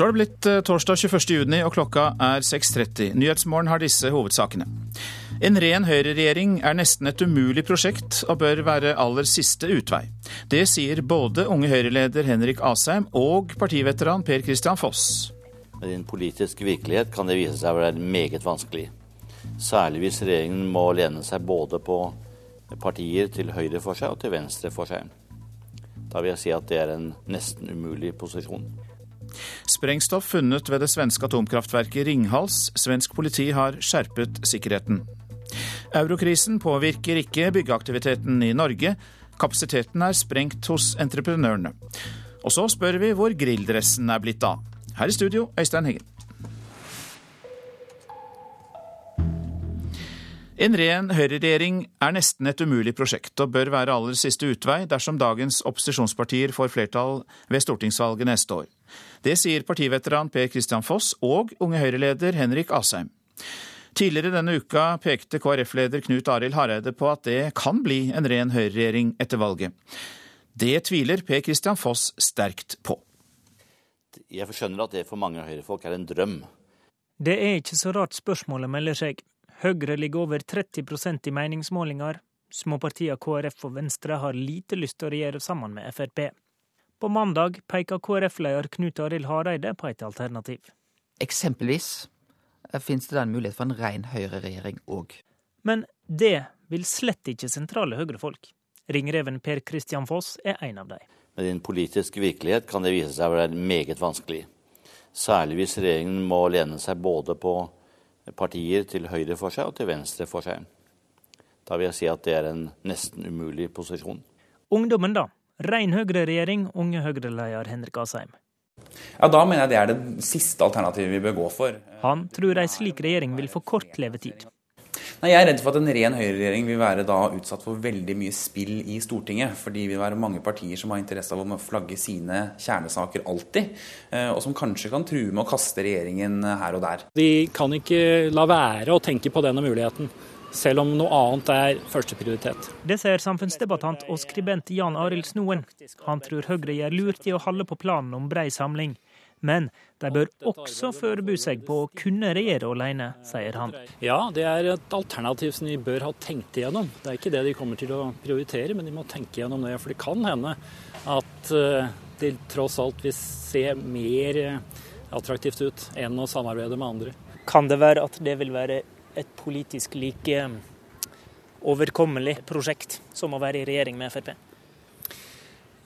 Så har det blitt eh, torsdag 21. juni, og klokka er 6.30. Nyhetsmorgen har disse hovedsakene. En ren høyreregjering er nesten et umulig prosjekt og bør være aller siste utvei. Det sier både unge Høyre-leder Henrik Asheim og partiveteran Per Christian Foss. I en politisk virkelighet kan det vise seg å være meget vanskelig. Særlig hvis regjeringen må lene seg både på partier til høyre for seg og til venstre for seg. Da vil jeg si at det er en nesten umulig posisjon. Sprengstoff funnet ved det svenske atomkraftverket Ringhals. Svensk politi har skjerpet sikkerheten. Eurokrisen påvirker ikke byggeaktiviteten i Norge. Kapasiteten er sprengt hos entreprenørene. Og så spør vi hvor grilldressen er blitt av. Her i studio, Øystein Heggen. En ren høyreregjering er nesten et umulig prosjekt, og bør være aller siste utvei dersom dagens opposisjonspartier får flertall ved stortingsvalget neste år. Det sier partiveteran Per Christian Foss og Unge Høyre-leder Henrik Asheim. Tidligere denne uka pekte KrF-leder Knut Arild Hareide på at det kan bli en ren høyreregjering etter valget. Det tviler Per Christian Foss sterkt på. Jeg skjønner at det for mange høyrefolk er en drøm. Det er ikke så rart spørsmålet melder seg. Høyre ligger over 30% i meningsmålinger. Småpartiene KrF og Venstre har lite lyst til å regjere sammen med Frp. På mandag peker KrF-leder Knut Arild Hareide på et alternativ. Eksempelvis finnes det da en mulighet for en ren høyreregjering òg. Men det vil slett ikke sentrale høyrefolk. Ringreven Per Christian Foss er en av dem. Med din politiske virkelighet kan det vise seg å være meget vanskelig. Særlig hvis regjeringen må lene seg både på partier til høyre for seg og til venstre for seg. Da vil jeg si at det er en nesten umulig posisjon. Ungdommen, da? Rein høyreregjering, unge Høyre-leder Henrik Asheim. Ja, Da mener jeg det er det siste alternativet vi bør gå for. Han tror ei slik regjering vil få kort levetid. Nei, Jeg er redd for at en ren høyreregjering vil være da utsatt for veldig mye spill i Stortinget. Fordi det vil være mange partier som har interesse av å flagge sine kjernesaker alltid. Eh, og som kanskje kan true med å kaste regjeringen her og der. De kan ikke la være å tenke på denne muligheten selv om noe annet er førsteprioritet. Det sier samfunnsdebattant og skribent Jan Arild Snoen. Han tror Høyre gjør lurt i å holde på planen om brei samling. Men de bør også forberede seg på å kunne regjere alene, sier han. Ja, det er et alternativ som de bør ha tenkt igjennom. Det er ikke det de kommer til å prioritere, men de må tenke igjennom det. For det kan hende at de det tross alt vil se mer eh, attraktivt ut enn å samarbeide med andre. Kan det være at det vil være et politisk like eh, overkommelig prosjekt som å være i regjering med Frp?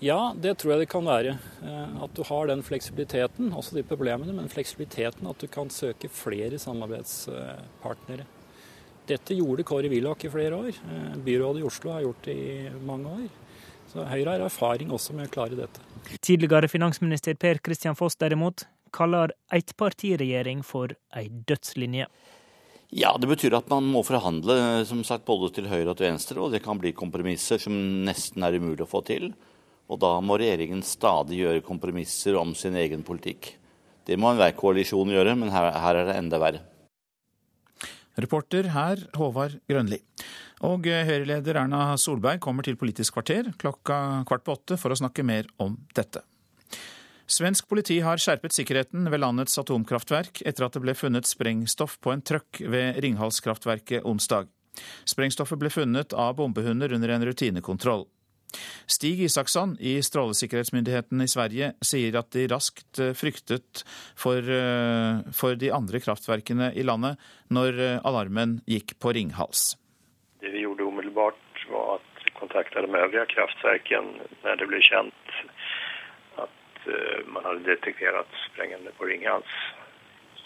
Ja, det tror jeg det kan være. Eh, at du har den fleksibiliteten, også de problemene, men fleksibiliteten at du kan søke flere samarbeidspartnere. Dette gjorde Kåre Willoch i flere år. Eh, byrådet i Oslo har gjort det i mange år. Så Høyre har erfaring også med å klare dette. Tidligere finansminister Per Christian Foss derimot kaller ettpartiregjering for ei dødslinje. Ja, det betyr at man må forhandle som sagt, både til høyre og til venstre, og det kan bli kompromisser som nesten er umulig å få til. Og da må regjeringen stadig gjøre kompromisser om sin egen politikk. Det må enhver koalisjon gjøre, men her, her er det enda verre. Reporter her, Håvard Grønli. Og Høyre-leder Erna Solberg kommer til Politisk kvarter klokka kvart på åtte for å snakke mer om dette. Svensk politi har skjerpet sikkerheten ved landets atomkraftverk etter at det ble funnet sprengstoff på en trøkk ved Ringhalskraftverket onsdag. Sprengstoffet ble funnet av bombehunder under en rutinekontroll. Stig Isaksson i Strålesikkerhetsmyndigheten i Sverige sier at de raskt eh, fryktet for, eh, for de andre kraftverkene i landet når eh, alarmen gikk på Ringhals. Det vi gjorde umiddelbart, var at kontakte de øvrige kraftverkene når det ble kjent man hadde detektert sprengende på Ringhals.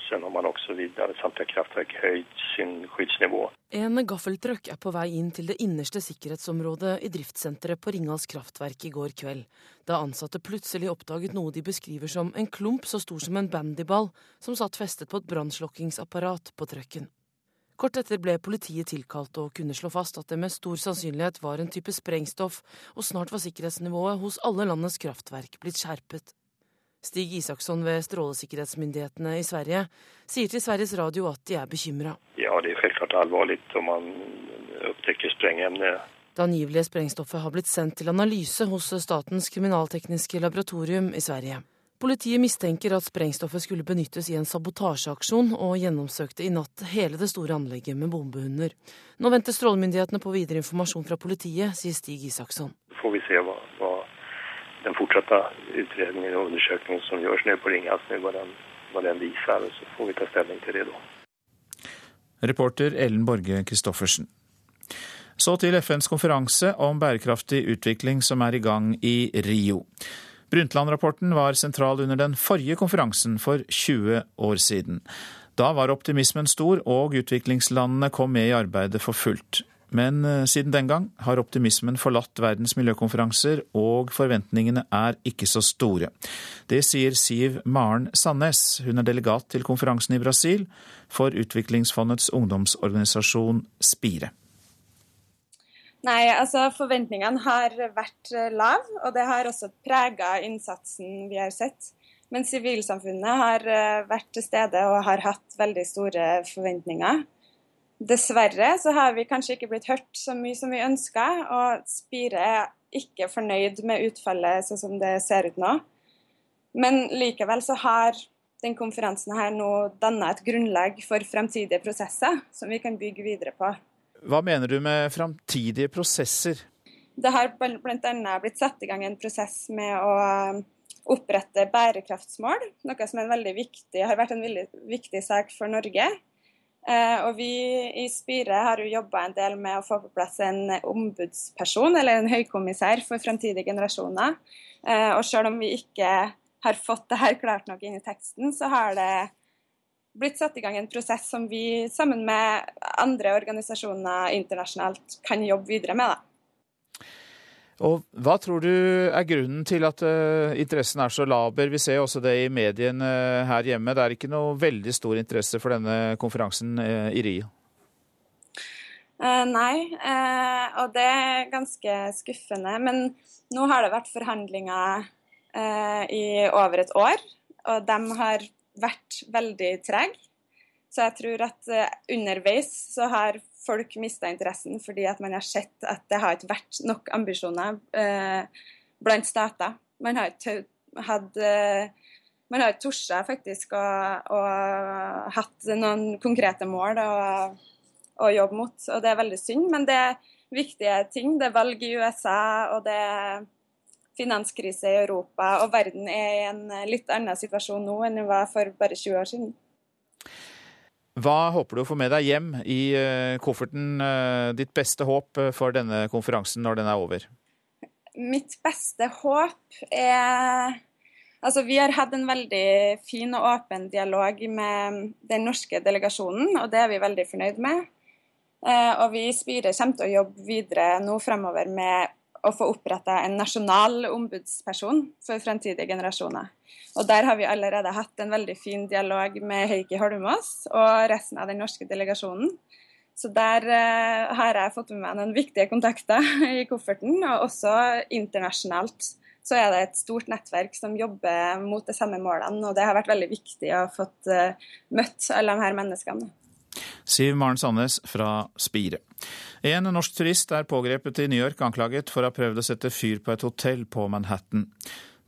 Sen har man også videre samtlige kraftverk høyt sin skyddsnivå. En gaffeltruck er på vei inn til det innerste sikkerhetsområdet i driftssenteret på Ringhals kraftverk i går kveld, da ansatte plutselig oppdaget noe de beskriver som en klump så stor som en bandyball som satt festet på et brannslokkingsapparat på trucken. Kort etter ble politiet tilkalt og kunne slå fast at det med stor sannsynlighet var en type sprengstoff, og snart var sikkerhetsnivået hos alle landets kraftverk blitt skjerpet. Stig Isaksson ved strålesikkerhetsmyndighetene i Sverige sier til Sveriges Radio at de er bekymra. Ja, det er selvklart alvorlig om man oppdager sprengemne. Det angivelige sprengstoffet har blitt sendt til analyse hos Statens kriminaltekniske laboratorium i Sverige. Politiet mistenker at sprengstoffet skulle benyttes i en sabotasjeaksjon, og gjennomsøkte i natt hele det store anlegget med bombehunder. Nå venter strålemyndighetene på videre informasjon fra politiet, sier Stig Isaksson. Får vi se hva, hva den fortsatte utredningen og undersøkelsen som gjøres nede på Ringas, hva den, hva den viser. Så får vi ta stilling til det da. Reporter Ellen Borge Christoffersen. Så til FNs konferanse om bærekraftig utvikling som er i gang i Rio. Brundtland-rapporten var sentral under den forrige konferansen for 20 år siden. Da var optimismen stor, og utviklingslandene kom med i arbeidet for fullt. Men eh, siden den gang har optimismen forlatt verdens miljøkonferanser, og forventningene er ikke så store. Det sier Siv Maren Sandnes. Hun er delegat til konferansen i Brasil for Utviklingsfondets ungdomsorganisasjon Spire. Nei, altså forventningene har vært eh, lav, og det har også prega innsatsen vi har sett. Men sivilsamfunnet har eh, vært til stede og har hatt veldig store forventninger. Dessverre så har vi kanskje ikke blitt hørt så mye som vi ønska, og Spire er ikke fornøyd med utfallet sånn som det ser ut nå. Men likevel så har den konferansen her nå danna et grunnlag for fremtidige prosesser som vi kan bygge videre på. Hva mener du med framtidige prosesser? Det har bl.a. blitt satt i gang en prosess med å um, opprette bærekraftsmål, noe som viktig, har vært en veldig viktig sak for Norge. Eh, og vi i Spire har jo jobba en del med å få på plass en ombudsperson, eller en høykommissær for fremtidige generasjoner. Eh, og selv om vi ikke har fått det her klart nok inn i teksten, så har det blitt satt i gang en prosess som vi sammen med andre organisasjoner internasjonalt kan jobbe videre med. Da. Og Hva tror du er grunnen til at uh, interessen er så laber? Vi ser også det i mediene uh, her hjemme. Det er ikke noe veldig stor interesse for denne konferansen uh, i Rio? nei, og det er ganske skuffende. Men nå har det vært forhandlinger i over et år, og de har vært veldig treg. Så jeg tror at uh, underveis så har folk mista interessen fordi at man har sett at det har ikke vært nok ambisjoner eh, blant stater. Man har ikke hatt uh, man har torsa faktisk å, å hatt noen konkrete mål å, å, jobbe mot, og det er veldig synd. Men det er viktige ting. Det er valg i USA, og det er finanskrise i Europa, og verden er i en litt annen situasjon nå enn den var for bare 20 år siden. Hva håper du å få med deg hjem i eh, kofferten, eh, ditt beste håp eh, for denne konferansen når den er over? Mitt beste håp er Altså, vi har hatt en veldig fin og åpen dialog med den norske delegasjonen, og det er vi veldig fornøyd med. Og vi i Spire kommer til å jobbe videre nå fremover med å få oppretta en nasjonal ombudsperson for fremtidige generasjoner. Og Der har vi allerede hatt en veldig fin dialog med Heikki Holmås og resten av den norske delegasjonen. Så der uh, har jeg fått med meg noen viktige kontakter i kofferten. Og også internasjonalt så er det et stort nettverk som jobber mot de samme målene. Og det har vært veldig viktig å fått uh, møtt alle de her menneskene. Siv Maren Sandnes fra Spire. En norsk turist er pågrepet i New York anklaget for å ha prøvd å sette fyr på et hotell på Manhattan.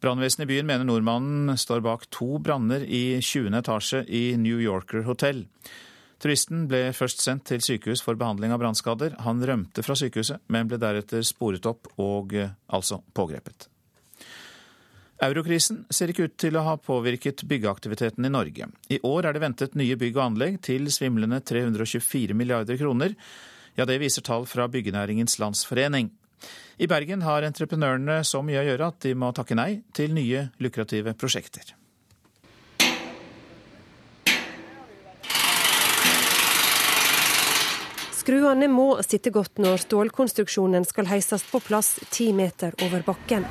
Brannvesenet i byen mener nordmannen står bak to branner i 20. etasje i New Yorker hotell. Turisten ble først sendt til sykehus for behandling av brannskader. Han rømte fra sykehuset, men ble deretter sporet opp og eh, altså pågrepet. Eurokrisen ser ikke ut til å ha påvirket byggeaktiviteten i Norge. I år er det ventet nye bygg og anlegg til svimlende 324 milliarder kroner. Ja, det viser tall fra Byggenæringens Landsforening. I Bergen har entreprenørene så mye å gjøre at de må takke nei til nye lukrative prosjekter. Skruene må sitte godt når stålkonstruksjonen skal heises på plass ti meter over bakken.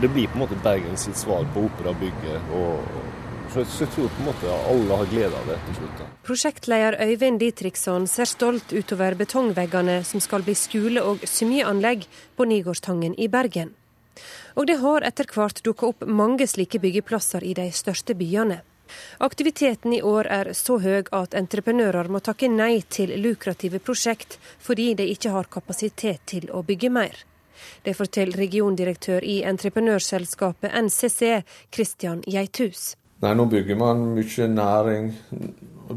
Det blir på en måte Bergens sitt svar på operabygget. og så jeg tror på en måte alle har glede av det til slutt. Prosjektleder Øyvind Ditriksson ser stolt utover betongveggene som skal bli skole- og symjeanlegg på Nygårdstangen i Bergen. Og det har etter hvert dukka opp mange slike byggeplasser i de største byene. Aktiviteten i år er så høy at entreprenører må takke nei til lukrative prosjekt fordi de ikke har kapasitet til å bygge mer. Det forteller regiondirektør i entreprenørselskapet NCC, Christian Geithus. Nei, nå bygger man mye næring,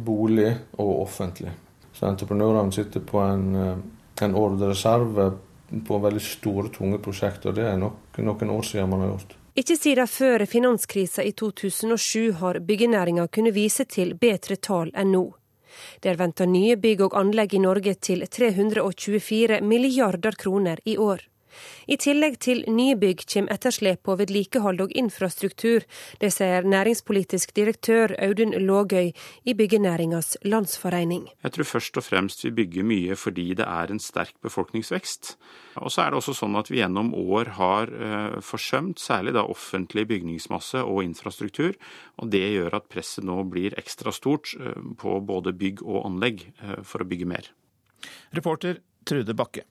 bolig og offentlig. Så entreprenørene sitter på en, eh, en ordrereserve på veldig store, tunge prosjekter. Det er nok noen år siden man har gjort. Ikke siden før finanskrisa i 2007 har byggenæringa kunnet vise til bedre tall enn nå. Det er venta nye bygg og anlegg i Norge til 324 milliarder kroner i år. I tillegg til nybygg kommer etterslep på vedlikehold og infrastruktur. Det sier næringspolitisk direktør Audun Lågøy i Byggenæringas Landsforening. Jeg tror først og fremst vi bygger mye fordi det er en sterk befolkningsvekst. Og så er det også sånn at vi gjennom år har eh, forsømt særlig da offentlig bygningsmasse og infrastruktur. Og det gjør at presset nå blir ekstra stort eh, på både bygg og anlegg eh, for å bygge mer. Reporter Trude Bakke.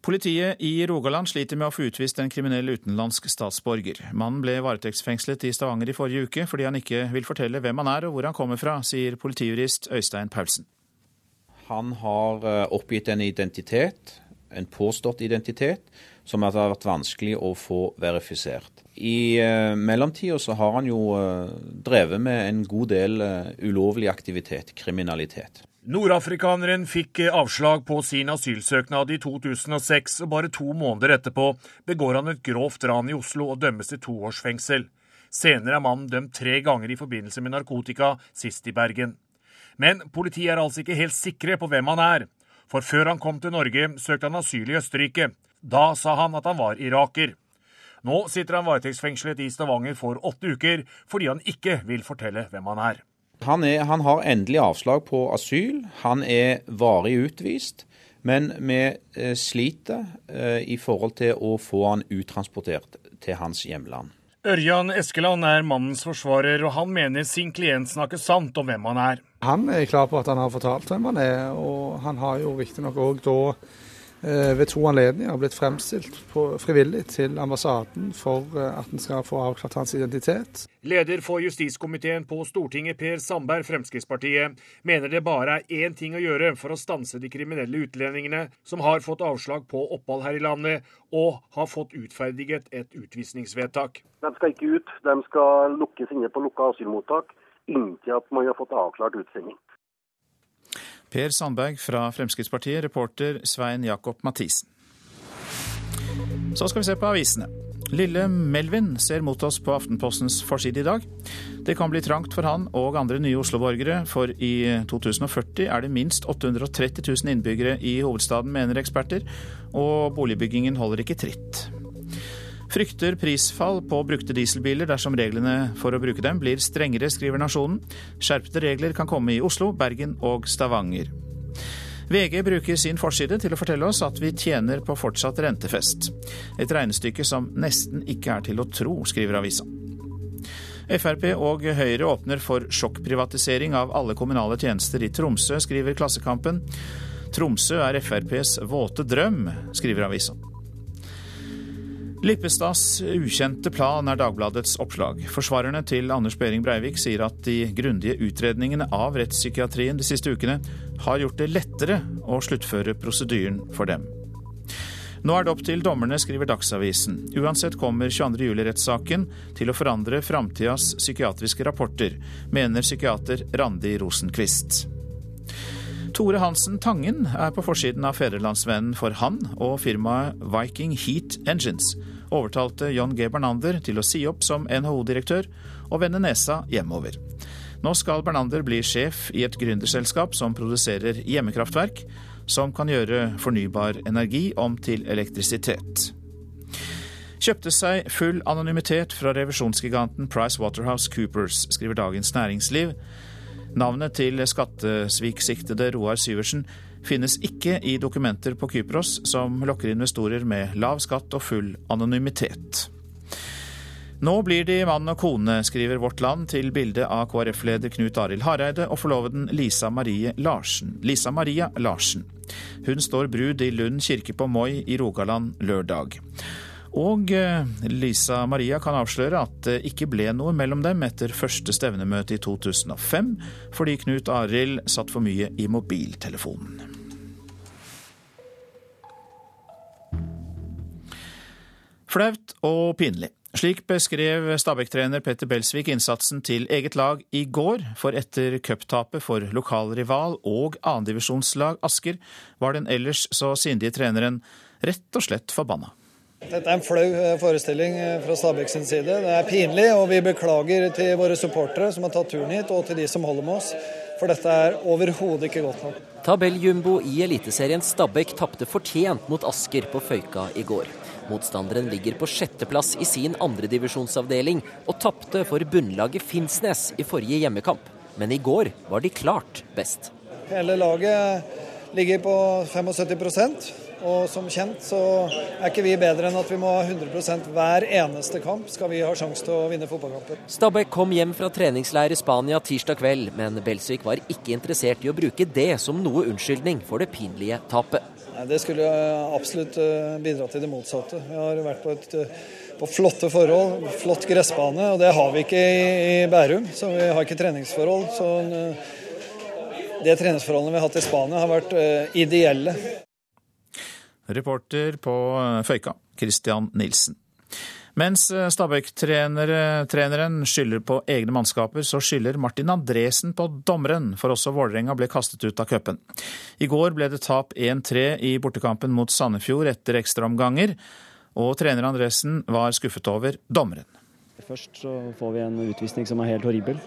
Politiet i Rogaland sliter med å få utvist en kriminell utenlandsk statsborger. Mannen ble varetektsfengslet i Stavanger i forrige uke fordi han ikke vil fortelle hvem han er og hvor han kommer fra, sier politijurist Øystein Paulsen. Han har eh, oppgitt en identitet, en påstått identitet, som har vært vanskelig å få verifisert. I uh, mellomtida så har han jo uh, drevet med en god del ulovlig aktivitet, kriminalitet. Nordafrikaneren fikk avslag på sin asylsøknad i 2006, og bare to måneder etterpå begår han et grovt ran i Oslo og dømmes til to års fengsel. Senere er mannen dømt tre ganger i forbindelse med narkotika, sist i Bergen. Men politiet er altså ikke helt sikre på hvem han er. For før han kom til Norge, søkte han asyl i Østerrike. Da sa han at han var iraker. Nå sitter han varetektsfengslet i Stavanger for åtte uker fordi han ikke vil fortelle hvem han er. Han, er, han, har endelig avslag på asyl. Han er varig utvist. Men vi eh, sliter eh, i forhold til å få han uttransportert til hans hjemland. Ørjan Eskeland er mannens forsvarer, og han mener sin klient snakker sant om hvem han er. Han er klar på at han har fortalt hvem han er, og han har jo riktignok òg da ved to anledninger blitt fremstilt frivillig til ambassaden for eh, at en skal få avklart hans identitet. Leder for justiskomiteen på Stortinget, Per Sandberg, Fremskrittspartiet, mener det bare er én ting å gjøre for å stanse de kriminelle utlendingene som har fått avslag på opphold her i landet, og har fått utferdiget et utvisningsvedtak. De skal ikke ut, de skal lukkes inne på lukka asylmottak inntil at man har fått avklart utsending. Per Sandberg fra Fremskrittspartiet, reporter Svein Jakob Mathisen. Så skal vi se på avisene. Lille Melvin ser mot oss på Aftenpostens forside i dag. Det kan bli trangt for han og andre nye Oslo-borgere, for i 2040 er det minst 830 000 innbyggere i hovedstaden, mener eksperter, og boligbyggingen holder ikke tritt frykter prisfall på brukte dieselbiler dersom reglene for å bruke dem blir strengere, skriver Nasjonen. Skjerpede regler kan komme i Oslo, Bergen og Stavanger. VG bruker sin forside til å fortelle oss at vi tjener på fortsatt rentefest. Et regnestykke som nesten ikke er til å tro, skriver avisa. Frp og Høyre åpner for sjokkprivatisering av alle kommunale tjenester i Tromsø, skriver Klassekampen. Tromsø er FrPs våte drøm, skriver avisa. Lippestads ukjente plan er Dagbladets oppslag. Forsvarerne til Anders Behring Breivik sier at de grundige utredningene av rettspsykiatrien de siste ukene har gjort det lettere å sluttføre prosedyren for dem. Nå er det opp til dommerne, skriver Dagsavisen. Uansett kommer 22. juli-rettssaken til å forandre framtidas psykiatriske rapporter, mener psykiater Randi Rosenquist. Tore Hansen Tangen er på forsiden av Fedrelandsvennen for han og firmaet Viking Heat Engines overtalte John G. Bernander til å si opp som NHO-direktør og vende nesa hjemover. Nå skal Bernander bli sjef i et gründerselskap som produserer hjemmekraftverk, som kan gjøre fornybar energi om til elektrisitet. Kjøpte seg full anonymitet fra revisjonsgiganten Price Waterhouse Coopers, skriver Dagens Næringsliv. Navnet til skattesviksiktede Roar Syversen finnes ikke i dokumenter på Kypros som lokker investorer med lav skatt og full anonymitet. Nå blir de mann og kone, skriver Vårt Land til bildet av KrF-leder Knut Arild Hareide og forloveden Lisa Marie Larsen. Lisa Maria Larsen. Hun står brud i Lund kirke på Moi i Rogaland lørdag. Og eh, Lisa Maria kan avsløre at det ikke ble noe mellom dem etter første stevnemøte i 2005, fordi Knut Arild satt for mye i mobiltelefonen. Flaut og pinlig. Slik beskrev Stabæk-trener Petter Belsvik innsatsen til eget lag i går, for etter cuptapet for lokalrival og andredivisjonslag Asker var den ellers så sindige treneren rett og slett forbanna. Dette er en flau eh, forestilling eh, fra Stabæk sin side. Det er pinlig, og vi beklager til våre supportere som har tatt turen hit, og til de som holder med oss. For dette er overhodet ikke godt nok. Tabelljumbo i Eliteserien Stabæk tapte fortjent mot Asker på Føyka i går. Motstanderen ligger på sjetteplass i sin andredivisjonsavdeling og tapte for bunnlaget Finnsnes i forrige hjemmekamp. Men i går var de klart best. Hele laget ligger på 75 og som kjent så er ikke vi bedre enn at vi må ha 100% hver eneste kamp skal vi ha sjanse til å vinne fotballkamper. Stabæk kom hjem fra treningsleir i Spania tirsdag kveld, men Belsvik var ikke interessert i å bruke det som noe unnskyldning for det pinlige tapet. Nei, det skulle absolutt eh, bidra til det motsatte. Vi har vært på, et, eh, på flotte forhold, flott gressbane, og det har vi ikke i, i Bærum. Så vi har ikke treningsforhold. Så det de treningsforholdene vi har hatt i Spania har vært ideelle. Reporter på Føyka, Christian Nilsen. Mens Stabæk-treneren skylder på egne mannskaper, så skylder Martin Andresen på dommeren, for også Vålerenga ble kastet ut av cupen. I går ble det tap 1-3 i bortekampen mot Sandefjord etter ekstraomganger, og trener Andresen var skuffet over dommeren. Først så får vi en utvisning som er helt horribel.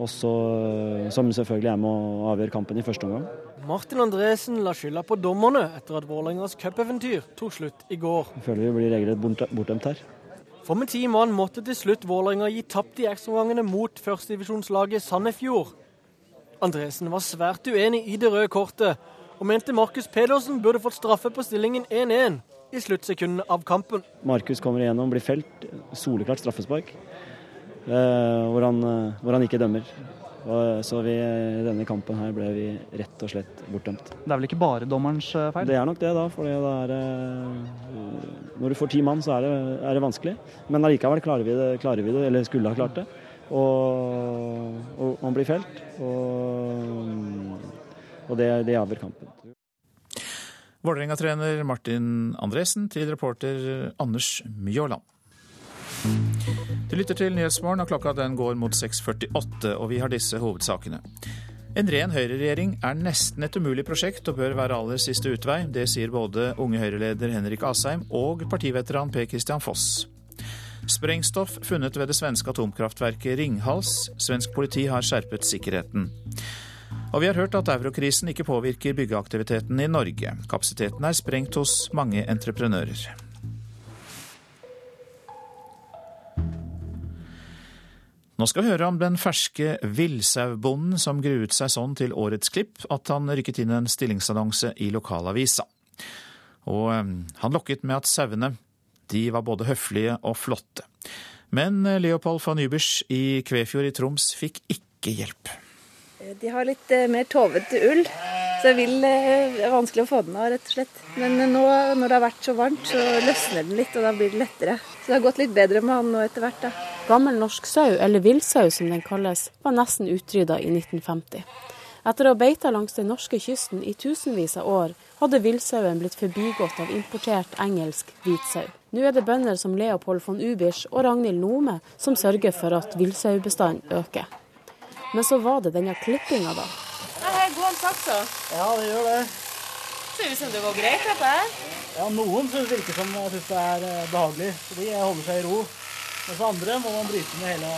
Også, som selvfølgelig er med å avgjøre kampen i første omgang. Martin Andresen la skylda på dommerne etter at Vålerengas cupeventyr tok slutt i går. Jeg føler vi blir regelrett bortdømt her. For med ti mann måtte til slutt Vålerenga gi tapt i ekstraomgangene mot førstedivisjonslaget Sandefjord. Andresen var svært uenig i det røde kortet, og mente Markus Pedersen burde fått straffe på stillingen 1-1 i sluttsekundene av kampen. Markus kommer igjennom, blir felt. Soleklart straffespark. Hvor han, hvor han ikke dømmer. Så vi, i denne kampen her ble vi rett og slett bortdømt. Det er vel ikke bare dommerens feil? Det er nok det, da. For det er, når du får ti mann, så er det, er det vanskelig. Men allikevel klarer vi, det, klarer vi det, eller skulle ha klart det. Og, og man blir felt. Og, og det, det avgjør kampen. Vålerenga-trener Martin Andresen til reporter Anders Mjåland. Du lytter til Nyhetsmorgen, og klokka den går mot 6.48, og vi har disse hovedsakene. En ren høyreregjering er nesten et umulig prosjekt og bør være aller siste utvei. Det sier både unge Høyre-leder Henrik Asheim og partiveteran Per Christian Foss. Sprengstoff funnet ved det svenske atomkraftverket Ringhals. Svensk politi har skjerpet sikkerheten. Og vi har hørt at eurokrisen ikke påvirker byggeaktiviteten i Norge. Kapasiteten er sprengt hos mange entreprenører. Nå skal vi høre om den ferske villsaubonden som gruet seg sånn til årets klipp at han rykket inn en stillingsannonse i lokalavisa. Og han lokket med at sauene de var både høflige og flotte. Men Leopold von Übers i Kvefjord i Troms fikk ikke hjelp. De har litt mer tovete ull, så det er vanskelig å få den av, rett og slett. Men nå når det har vært så varmt, så løsner den litt, og da blir det lettere. Så det har gått litt bedre med han nå etter hvert, da. Gammel norsk sau, eller villsau som den kalles, var nesten utrydda i 1950. Etter å ha beita langs den norske kysten i tusenvis av år, hadde villsauen blitt forbigått av importert engelsk hvitsau. Nå er det bønder som Leopold von Ubisch og Ragnhild Nome som sørger for at villsaubestanden øker. Men så var det denne klippinga, da. Her går saksa. Ja, det gjør det. Ser ut som det går greit, dette her. Ja, noen synes virker som syns det er behagelig, så de holder seg i ro. Mens andre må man bryte med hele,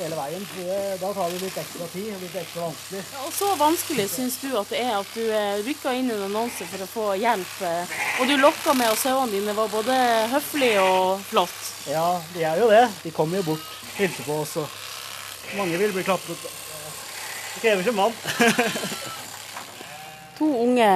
hele veien. Det, da tar det litt ekstra tid og litt ekstra vanskelig. Ja, og Så vanskelig syns du at det er at du rykka inn i en annonse for å få hjelp, og du lokka med at sauene dine var både høflige og flott? Ja, de er jo det. De kommer jo bort, hilser på oss, og mange vil bli klappet. Det krever sin mann. To unge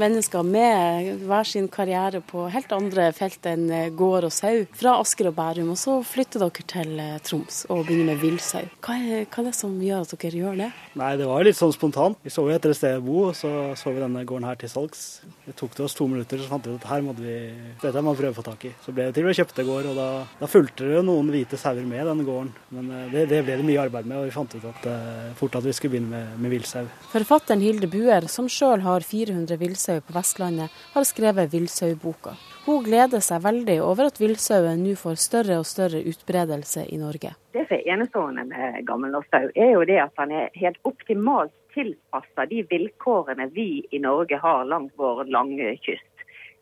mennesker med hver sin karriere på helt andre felt enn gård og sau, fra Asker og Bærum. Og så flytter dere til Troms og begynner med villsau. Hva, er, hva er det som gjør at dere gjør det? Nei, Det var litt sånn spontant. Vi så jo etter et sted å bo, og så så vi denne gården her til salgs. Det tok det oss to minutter, så fant vi ut at her måtte vi, dette må vi prøve å få tak i. Så ble det til vi kjøpte gård, og da, da fulgte det noen hvite sauer med denne gården. Men det, det, ble det mye arbeid med, og vi fant ut at, fort at vi skulle begynne med, med villsau. Forfatteren Hilde Buer, som sjøl har har 400 villsau på Vestlandet, har skrevet Villsauboka. Hun gleder seg veldig over at villsauen nå får større og større utbredelse i Norge. Det som er enestående med gammel norsk sau, er jo det at han er helt optimalt tilpassa de vilkårene vi i Norge har langs vår lange kyst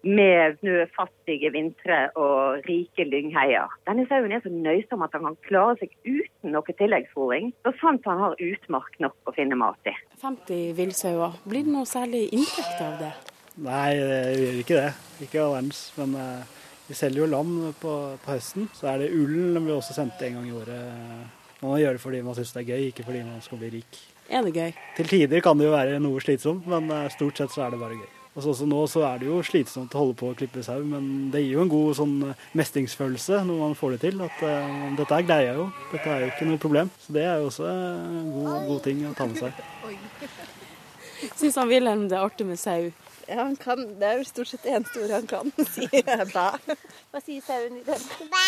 med snøfattige vintre og rike lyngheier. Denne sauen er så nøysom at han kan klare seg uten noe tilleggsfòring, så sant han har utmark nok å finne mat i. 50 villsauer, blir det noe særlig inntekt av det? Nei, det gjør ikke det. Ikke all verdens. Men uh, vi selger jo lam på, på, høsten. Så er det ullen vi også sendte en gang i året. Man gjør det fordi man syns det er gøy, ikke fordi man skal bli rik. Er det gøy? Til tider kan det jo være noe slitsomt, men uh, stort sett så er det bare gøy. Og så nå så er det jo slitsomt å holde på å klippe sau, men det gir jo en god sånn mestringsfølelse når man får det til. At uh, dette greier jeg jo, dette er jo ikke noe problem. Så det er jo også en god, god ting å ta med seg. Syns han Wilhelm det er artig med sau? Ja, han kan. Det er jo stort sett det eneste ordet han kan. sier bæ. Hva sier sauen i den? Bæ!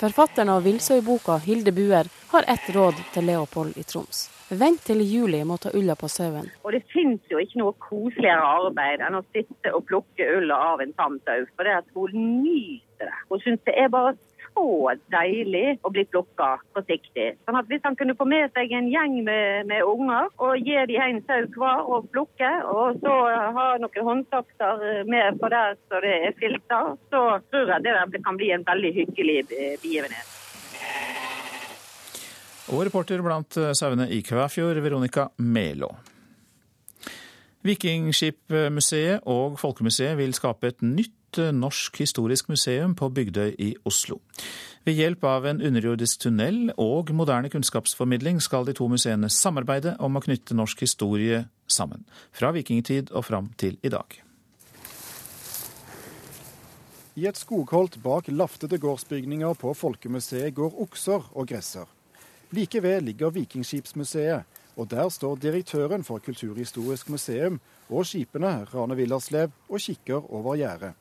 Forfatteren av Villsauboka, Hilde Buer, har ett råd til Leopold i Troms. Vent til juli med å ta ulla på sauen. Og det finnes jo ikke noe koseligere arbeid enn å sitte og plukke ulla av en tam. For det at hun nyter det. Hun syns det er bare så deilig å bli plukka forsiktig. Sånn at Hvis han kunne få med seg en gjeng med, med unger og gi de en sau hver og plukke, og så ha noen håndsakser med på der så det er filter, så tror jeg det kan bli en veldig hyggelig begivenhet. Og reporter blant sauene i Kvæfjord, Veronica Melå. Vikingskipmuseet og Folkemuseet vil skape et nytt norsk historisk museum på Bygdøy i Oslo. Ved hjelp av en underjordisk tunnel og moderne kunnskapsformidling skal de to museene samarbeide om å knytte norsk historie sammen, fra vikingtid og fram til i dag. I et skogholt bak laftede gårdsbygninger på Folkemuseet går okser og gresser. Like ved ligger Vikingskipsmuseet, og der står direktøren for Kulturhistorisk museum og skipene Rane Villerslev og kikker over gjerdet.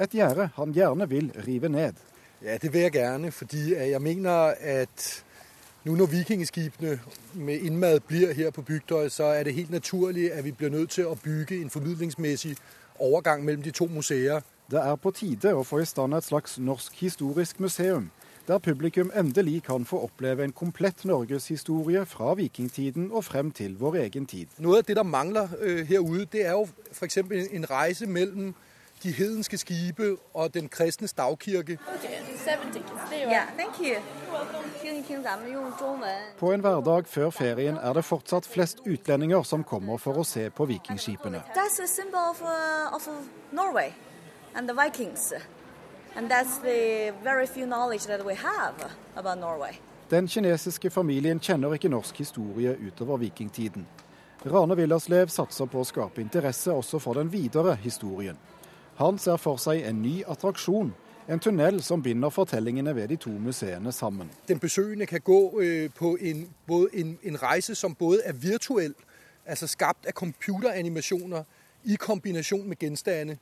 Et gjerde han gjerne vil rive ned. Ja, det vil jeg gjerne, fordi jeg mener at nå når vikingskipene med innmad blir her på Bygdøy, så er det helt naturlig at vi blir nødt til å bygge en formidlingsmessig overgang mellom de to museer. Det er på tide å få i stand et slags norsk historisk museum, der publikum endelig kan få oppleve en komplett norgeshistorie fra vikingtiden og frem til vår egen tid. Noe av det der mangler uh, herude, det er jo f.eks. en reise mellom de hedenske skipe og den kristne stavkirke. På en hverdag før ferien er det fortsatt flest utlendinger som kommer for å se på vikingskipene. Den kinesiske familien kjenner ikke norsk historie utover vikingtiden. Rane Villerslev satser på å skape interesse også for den videre historien. Han ser for seg en ny attraksjon, en tunnel som binder fortellingene ved de to museene sammen. Den besøkende kan gå øh, på en, en, en, reise som både er virtuell, altså skapt av computeranimasjoner i kombinasjon med gjenstander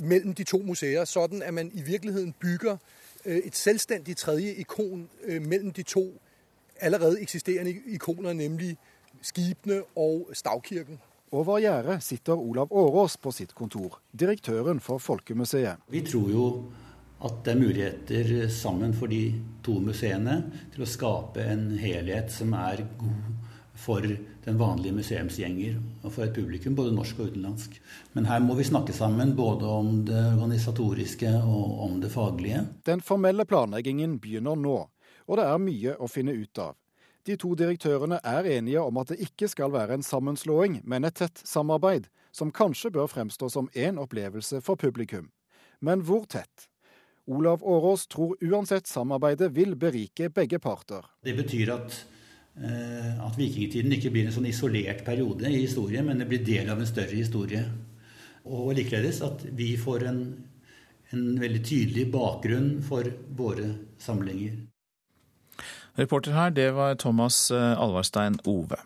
mellom de to museer, sånn at man i virkeligheten bygger øh, et selvstendig tredje ikon øh, mellom de to allerede eksisterende ikoner, nemlig skipene og stavkirken. Over gjerdet sitter Olav Årås på sitt kontor, direktøren for Folkemuseet. Vi tror jo at det er muligheter sammen for de to museene til å skape en helhet som er god for den vanlige museumsgjenger og for et publikum, både norsk og utenlandsk. Men her må vi snakke sammen både om det organisatoriske og om det faglige. Den formelle planleggingen begynner nå, og det er mye å finne ut av. De to direktørene er enige om at det ikke skal være en sammenslåing, men et tett samarbeid, som kanskje bør fremstå som én opplevelse for publikum. Men hvor tett? Olav Årås tror uansett samarbeidet vil berike begge parter. Det betyr at, at vikingtiden ikke blir en sånn isolert periode i historien, men det blir del av en større historie. Og likeledes at vi får en, en veldig tydelig bakgrunn for våre samlinger. Reporter her, det var Thomas eh, Alvarstein Ove.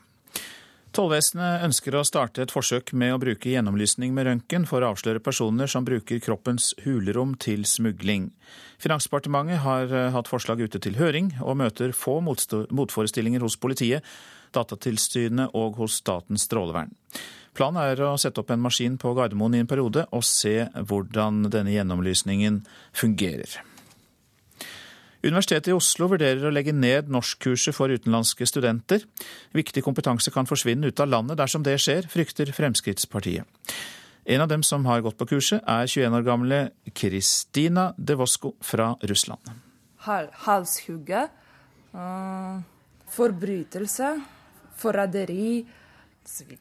Tollvesenet ønsker å starte et forsøk med å bruke gjennomlysning med røntgen for å avsløre personer som bruker kroppens hulrom til smugling. Finansdepartementet har eh, hatt forslag ute til høring, og møter få motforestillinger hos politiet, Datatilsynet og hos Statens strålevern. Planen er å sette opp en maskin på Gardermoen i en periode og se hvordan denne gjennomlysningen fungerer. Universitetet i Oslo vurderer å legge ned norskkurset for utenlandske studenter. Viktig kompetanse kan forsvinne ut av landet dersom det skjer, frykter Fremskrittspartiet. En av dem som har gått på kurset, er 21 år gamle Kristina Devosko fra Russland. Halshugge, uh, forbrytelse, forræderi osv.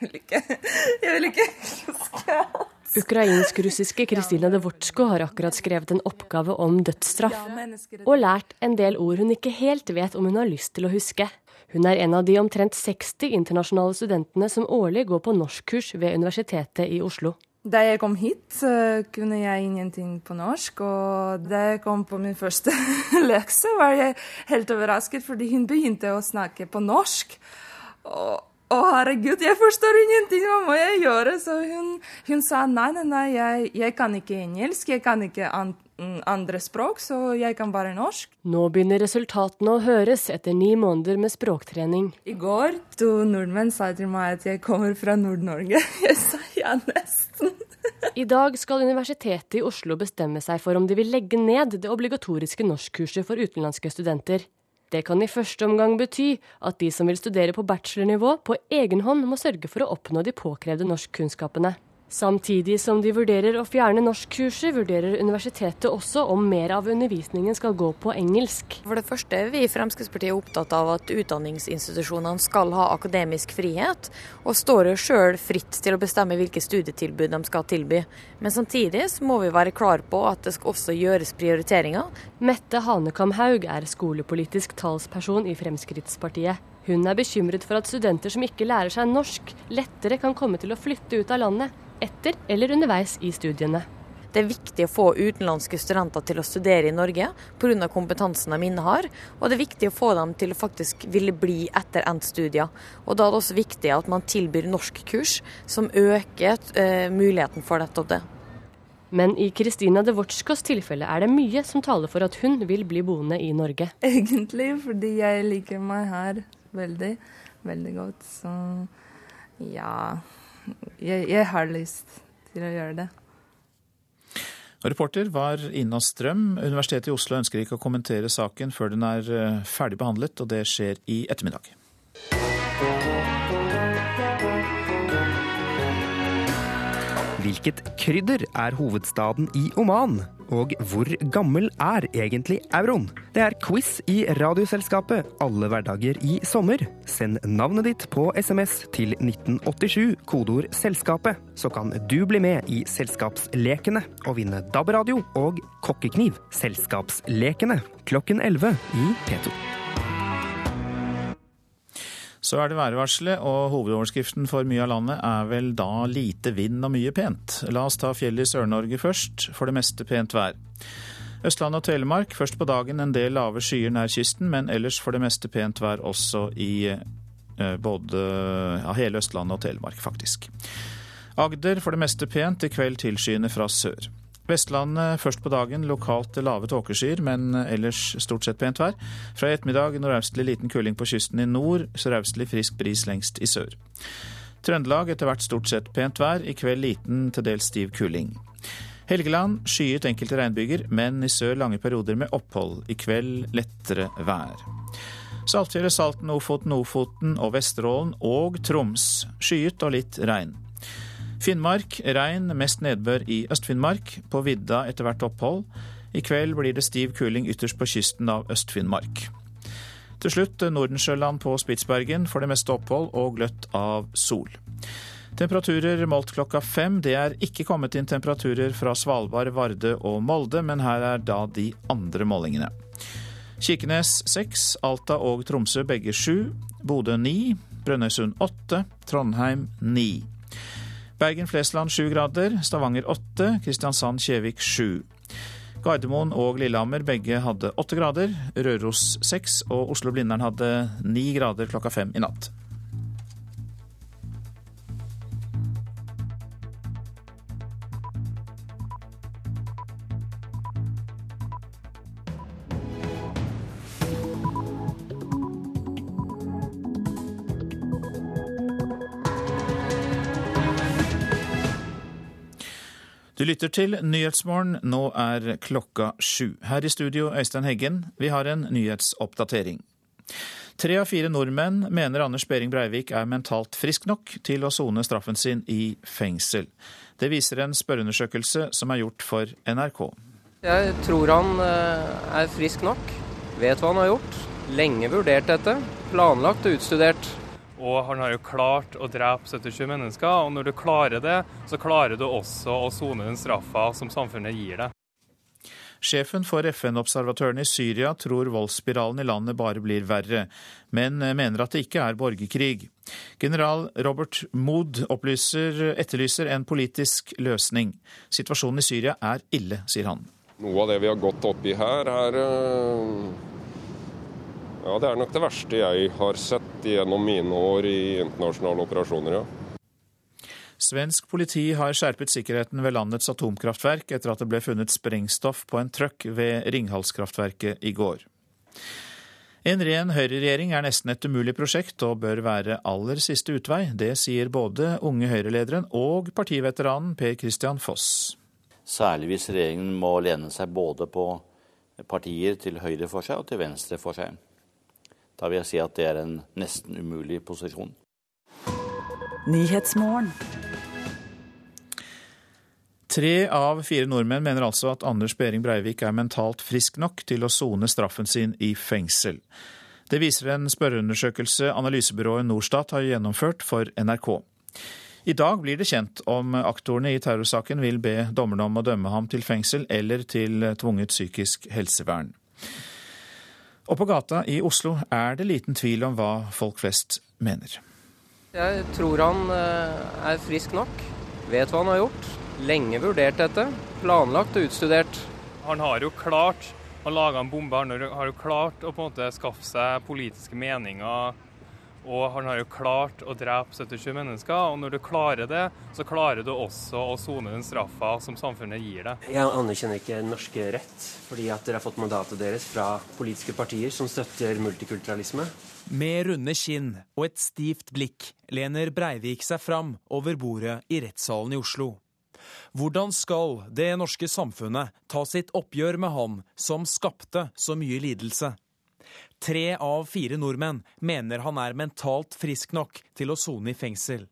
Jeg vil ikke huske alt. Ukrainsk-russiske Kristina Devortsko har akkurat skrevet en oppgave om dødsstraff, og lært en del ord hun ikke helt vet om hun har lyst til å huske. Hun er en av de omtrent 60 internasjonale studentene som årlig går på norskkurs ved Universitetet i Oslo. Da jeg kom hit, kunne jeg ingenting på norsk. Og da jeg kom på min første lekse, var jeg helt overrasket, fordi hun begynte å snakke på norsk. Og å, herregud, jeg forstår ingenting, hva må jeg gjøre? Så hun, hun sa nei, nei, nei, jeg, jeg, kan ikke engelsk, jeg kan ikke an, mm, andre språk, så jeg kan bare norsk. Nå begynner resultatene å høres etter ni måneder med språktrening. I går to nordmenn sa til meg at jeg kommer fra Nord-Norge. Jeg sa ja, nesten. I dag skal Universitetet i Oslo bestemme seg for om de vil legge ned det obligatoriske norskkurset for utenlandske studenter. Det kan i første omgang bety at de som vil studere på bachelornivå, på egen hånd må sørge for å oppnå de påkrevde norskkunnskapene. Samtidig som de vurderer å fjerne norskkurset, vurderer universitetet også om mer av undervisningen skal gå på engelsk. For det første er vi i Fremskrittspartiet opptatt av at utdanningsinstitusjonene skal ha akademisk frihet, og står sjøl fritt til å bestemme hvilke studietilbud de skal tilby. Men samtidig må vi være klar på at det skal også gjøres prioriteringer. Mette Hanekam Haug er skolepolitisk talsperson i Fremskrittspartiet. Hun er bekymret for at studenter som ikke lærer seg norsk, lettere kan komme til å flytte ut av landet etter eller underveis i studiene. Det er viktig å få utenlandske studenter til å studere i Norge pga. kompetansen de innehar. Og det er viktig å få dem til å faktisk ville bli etter endt studier. Og da er det også viktig at man tilbyr norskkurs som øker uh, muligheten for nettopp det. Men i Kristina Devortskas tilfelle er det mye som taler for at hun vil bli boende i Norge. Egentlig fordi jeg liker meg her veldig, veldig godt. Så ja jeg, jeg har lyst til å gjøre det. Reporter var Ina Strøm. Universitetet i Oslo ønsker ikke å kommentere saken før den er eh, ferdig behandlet, og det skjer i ettermiddag. Hvilket krydder er hovedstaden i Oman? Og hvor gammel er egentlig euroen? Det er quiz i Radioselskapet alle hverdager i sommer. Send navnet ditt på SMS til 1987, kodeord 'Selskapet', så kan du bli med i Selskapslekene og vinne DAB-radio og kokkekniv. Selskapslekene klokken 11 i P2. Så er det værvarselet, og hovedoverskriften for mye av landet er vel da lite vind og mye pent. La oss ta fjellet i Sør-Norge først, for det meste pent vær. Østlandet og Telemark først på dagen en del lave skyer nær kysten, men ellers for det meste pent vær også i eh, både ja, hele Østlandet og Telemark, faktisk. Agder for det meste pent, i kveld tilskyende fra sør. Vestlandet først på dagen lokalt lave tåkeskyer, men ellers stort sett pent vær. Fra i ettermiddag nordøstlig liten kuling på kysten i nord, sørøstlig frisk bris lengst i sør. Trøndelag etter hvert stort sett pent vær, i kveld liten til dels stiv kuling. Helgeland skyet enkelte regnbyger, men i sør lange perioder med opphold. I kveld lettere vær. Saltfjellet, Salten, Ofoten, Ofoten og Vesterålen og Troms. Skyet og litt regn. Finnmark regn, mest nedbør i Øst-Finnmark. På vidda etter hvert opphold. I kveld blir det stiv kuling ytterst på kysten av Øst-Finnmark. Til slutt Nordensjøland på Spitsbergen for det meste opphold og gløtt av sol. Temperaturer målt klokka fem. Det er ikke kommet inn temperaturer fra Svalbard, Varde og Molde, men her er da de andre målingene. Kirkenes seks, Alta og Tromsø begge sju, Bodø ni, Brønnøysund åtte, Trondheim ni. Bergen-Flesland 7 grader, Stavanger 8, Kristiansand-Kjevik 7. Gardermoen og Lillehammer begge hadde 8 grader, Røros 6 og Oslo-Blindern hadde 9 grader klokka fem i natt. Du lytter til Nyhetsmorgen. Nå er klokka sju. Her i studio, Øystein Heggen, vi har en nyhetsoppdatering. Tre av fire nordmenn mener Anders Behring Breivik er mentalt frisk nok til å sone straffen sin i fengsel. Det viser en spørreundersøkelse som er gjort for NRK. Jeg tror han eh, er frisk nok, vet hva han har gjort. Lenge vurdert dette, planlagt og utstudert. Og han har jo klart å drepe 77 mennesker, og når du klarer det, så klarer du også å sone den straffa som samfunnet gir deg. Sjefen for FN-observatørene i Syria tror voldsspiralen i landet bare blir verre, men mener at det ikke er borgerkrig. General Robert Mood opplyser, etterlyser en politisk løsning. Situasjonen i Syria er ille, sier han. Noe av det vi har gått opp i her, er ja, Det er nok det verste jeg har sett gjennom mine år i internasjonale operasjoner, ja. Svensk politi har skjerpet sikkerheten ved landets atomkraftverk etter at det ble funnet sprengstoff på en trøkk ved Ringhalskraftverket i går. En ren høyreregjering er nesten et umulig prosjekt og bør være aller siste utvei. Det sier både unge Høyre-lederen og partiveteranen Per Christian Foss. Særlig hvis regjeringen må lene seg både på partier til høyre for seg og til venstre for seg. Da vil jeg si at det er en nesten umulig posisjon. Tre av fire nordmenn mener altså at Anders Behring Breivik er mentalt frisk nok til å sone straffen sin i fengsel. Det viser en spørreundersøkelse analysebyrået Norstat har gjennomført for NRK. I dag blir det kjent om aktorene i terrorsaken vil be dommerne om å dømme ham til fengsel eller til tvunget psykisk helsevern. Og på gata i Oslo er det liten tvil om hva folk flest mener. Jeg tror han eh, er frisk nok, vet hva han har gjort. Lenge vurdert dette, planlagt og utstudert. Han har jo klart å lage en bombe, han har jo klart å på en måte skaffe seg politiske meninger og han har jo klart å drepe 77 mennesker, og når du klarer det, så klarer du også å sone den straffa som samfunnet gir deg. Jeg anerkjenner ikke norske rett, fordi at dere har fått mandatet deres fra politiske partier som støtter multikulturalisme. Med runde kinn og et stivt blikk lener Breivik seg fram over bordet i rettssalen i Oslo. Hvordan skal det norske samfunnet ta sitt oppgjør med han som skapte så mye lidelse? Tre av fire nordmenn mener han er mentalt frisk nok til å sone i fengsel.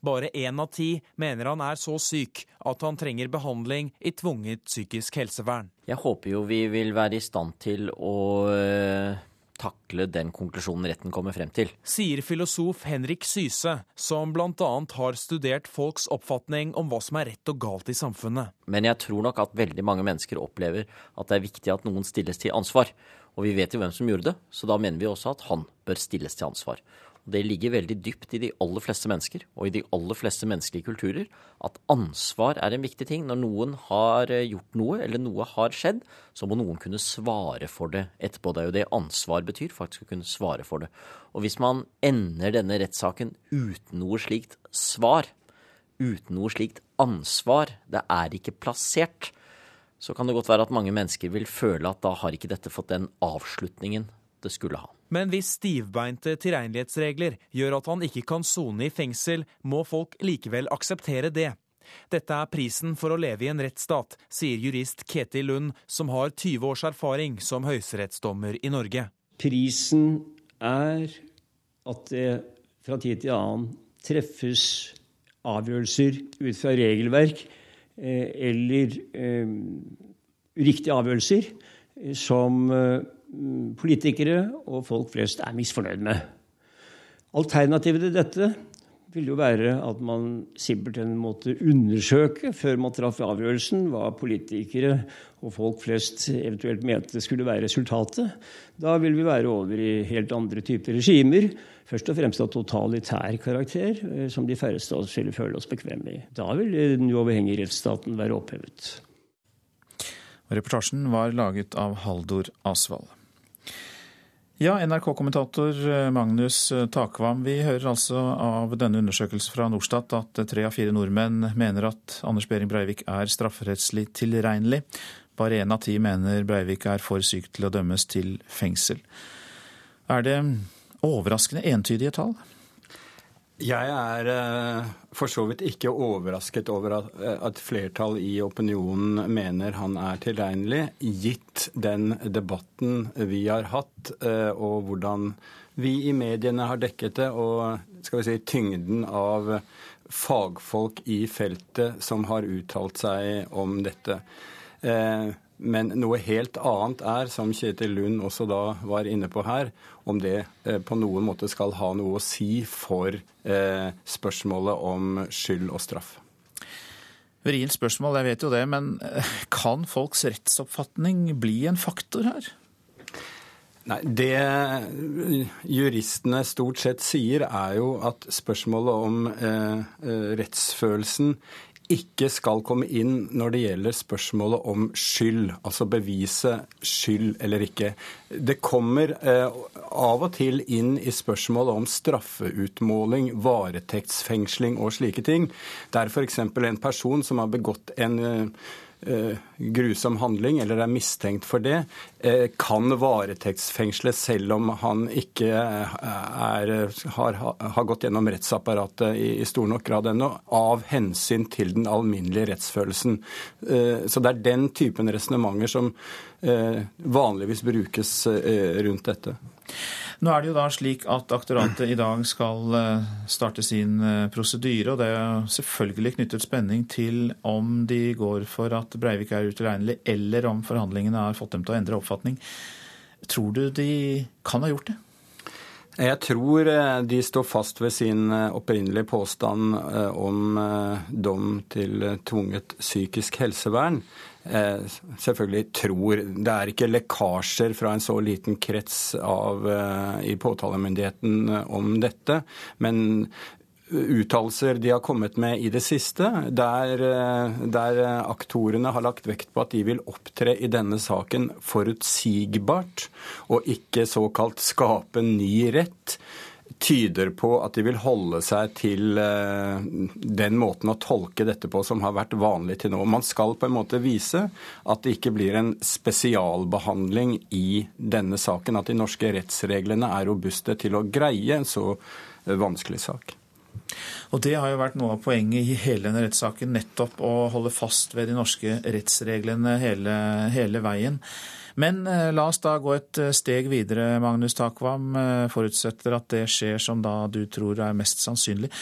Bare én av ti mener han er så syk at han trenger behandling i tvunget psykisk helsevern. Jeg håper jo vi vil være i stand til å eh, takle den konklusjonen retten kommer frem til. Sier filosof Henrik Syse, som bl.a. har studert folks oppfatning om hva som er rett og galt i samfunnet. Men jeg tror nok at veldig mange mennesker opplever at det er viktig at noen stilles til ansvar. Og vi vet jo hvem som gjorde det, så da mener vi også at han bør stilles til ansvar. Og det ligger veldig dypt i de aller fleste mennesker, og i de aller fleste menneskelige kulturer, at ansvar er en viktig ting. Når noen har eh, gjort noe, eller noe har skjedd, så må noen kunne svare for det etterpå. Det er jo det ansvar betyr, faktisk å kunne svare for det. Og hvis man ender denne rettssaken uten noe slikt svar, uten noe slikt ansvar, det er ikke plassert, så kan det godt være at mange mennesker vil føle at da har ikke dette fått den avslutningen det skulle ha. Men hvis stivbeinte tilregnelighetsregler gjør at han ikke kan sone i fengsel, må folk likevel akseptere det. Dette er prisen for å leve i en rettsstat, sier jurist Ketil Lund, som har 20 års erfaring som høyesterettsdommer i Norge. Prisen er at det fra tid til annen treffes avgjørelser ut fra regelverk eller eh, uriktige avgjørelser eh, som politikere og folk flest er misfornøyd med. Alternativet til dette vil jo være at man simpelthen måtte undersøke, før man traff avgjørelsen, hva politikere og folk flest eventuelt mente skulle være resultatet. Da vil vi være over i helt andre typer regimer først og fremst av totalitær karakter, eh, som de færreste av oss ville føle oss bekvemme i. Da vil den uavhengige rettsstaten være opphevet. Reportasjen var laget av Haldor Asvald. Ja, NRK-kommentator eh, Magnus eh, Takvam, vi hører altså av denne undersøkelsen fra Norstat at tre av fire nordmenn mener at Anders Behring Breivik er strafferettslig tilregnelig. Bare én av ti mener Breivik er for syk til å dømmes til fengsel. Er det overraskende entydige tall? Jeg er eh, for så vidt ikke overrasket over eh, at flertall i opinionen mener han er tilregnelig, gitt den debatten vi har hatt, eh, og hvordan vi i mediene har dekket det, og skal vi si, tyngden av fagfolk i feltet som har uttalt seg om dette. Men noe helt annet er, som Kjetil Lund også da var inne på her, om det eh, på noen måte skal ha noe å si for eh, spørsmålet om skyld og straff. Vrient spørsmål, jeg vet jo det, men eh, kan folks rettsoppfatning bli en faktor her? Nei, Det juristene stort sett sier, er jo at spørsmålet om eh, eh rettsfølelsen ikke skal komme inn når det gjelder spørsmålet om skyld, altså bevise skyld eller ikke. Det kommer eh, av og til inn i spørsmålet om straffeutmåling, varetektsfengsling og slike ting. Der f.eks. en person som har begått en Eh, grusom handling eller er mistenkt for det, eh, kan varetektsfengsles selv om han ikke er, har, har, gått gjennom rettsapparatet i, i stor nok grad ennå, av hensyn til den alminnelige rettsfølelsen. Eh, så det er den typen resonnementer som vanligvis brukes rundt dette. Nå er det jo da slik at aktoratet i dag skal eh, starte sin eh, prosedyre, og det er selvfølgelig knyttet spenning til om de går for at Breivik er utilregnelig, eller om forhandlingene har fått dem til å endre oppfatning. Tror du de kan ha gjort det? Jeg tror eh, de står fast ved sin opprinnelige påstand om dom til tvunget psykisk helsevern. Eh, selvfølgelig tror Det er ikke lekkasjer fra en så liten krets av, eh, i påtalemyndigheten eh, om dette. Men uttalelser de har kommet med i det siste, der, der, aktorene har lagt vekt på at de vil opptre i denne saken forutsigbart, og ikke såkalt skape ny rett tyder på at de vil holde seg til eh, den måten å tolke dette på som har vært vanlig til nå. Man skal på en måte vise at det ikke blir en spesialbehandling i denne saken. At de norske rettsreglene er robuste til å greie en så eh, vanskelig sak. Og Det har jo vært noe av poenget i hele denne rettssaken, nettopp å holde fast ved de norske rettsreglene hele, hele veien. Men eh, la oss da gå et eh, steg videre, Magnus Takvam. Eh, forutsetter at det skjer som da du tror er mest sannsynlig.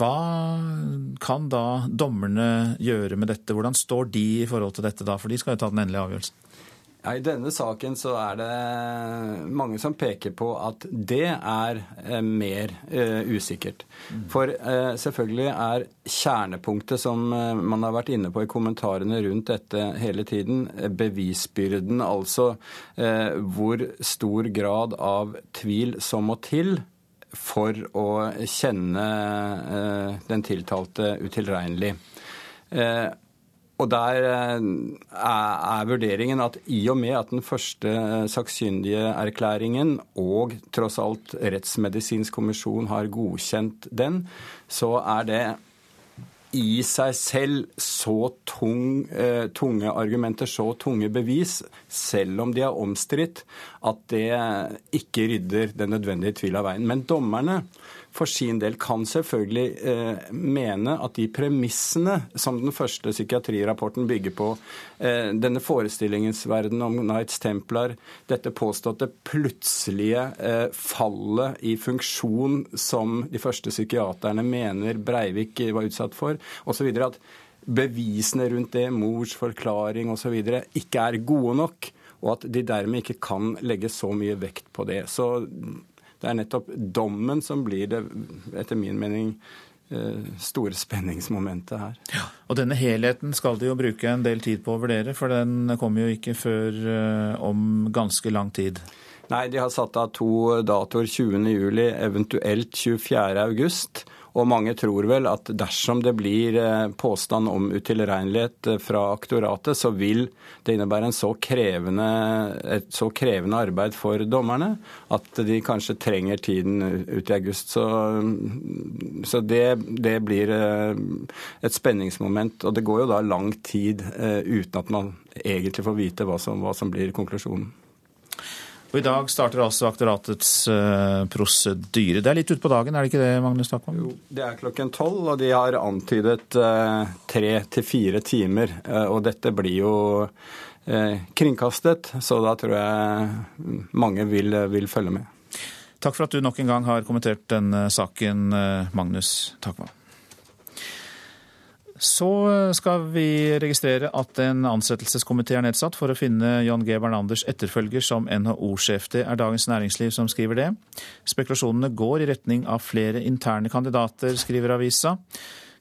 Hva kan da dommerne gjøre med dette? Hvordan står de i forhold til dette da? For de skal jo ta den endelige avgjørelsen. Ja, I denne saken så er det mange som peker på at det er eh, mer eh, usikkert. For eh, selvfølgelig er kjernepunktet som eh, man har vært inne på i kommentarene rundt dette hele tiden, eh, bevisbyrden. Altså eh, hvor stor grad av tvil som må til for å kjenne den tiltalte utilregnelig. Og der eh, er vurderingen at i og med at den første eh, sakkyndige erklæringen og tross alt Rettsmedisinsk kommisjon har godkjent den, så er det i seg selv så tung, eh, tunge argumenter, så tunge bevis, selv om de er omstridt, at det ikke rydder den nødvendige tvil av veien. Men dommerne for sin del kan selvfølgelig eh, mene at de premissene som den første psykiatrirapporten bygger på, eh, denne forestillingens verden om Knights Templar, dette påståtte plutselige eh, fallet i funksjon som de første psykiaterne mener Breivik var utsatt for, osv. At bevisene rundt det, mors forklaring osv., ikke er gode nok og at de dermed ikke kan legge så mye vekt på det. Så det er nettopp dommen som blir det, etter min mening, eh, store spenningsmomentet her. Ja, og denne helheten skal de jo bruke en del tid på å vurdere, for den kommer jo ikke før eh, om ganske lang tid. Nei, de har satt av to datoer, 20.07, eventuelt 24.8. Og mange tror vel at dersom det blir eh, påstand om utilregnelighet eh, fra aktoratet, så vil det innebære så krevende, et så krevende arbeid for dommerne at de kanskje trenger tiden ut i august. Så, så det, det, blir eh, et spenningsmoment. Og det går jo da lang tid uten at man egentlig får vite hva som, hva som blir konklusjonen. Og I dag starter altså aktoratets uh, prosedyre. Det er litt utpå dagen, er det ikke det, Magnus Takvam? Jo, det er klokken tolv, og de har antydet uh, tre til fire timer. Uh, og dette blir jo kringkastet, så da tror jeg mange vil, vil følge med. Takk for at du nok en gang har kommentert denne saken, Magnus Takvam. Så skal vi registrere at en ansettelseskomité er nedsatt for å finne John G. Bernanders etterfølger som NHO-sjef. Det er Dagens Næringsliv som skriver det. Spekulasjonene går i retning av flere interne kandidater, skriver avisa.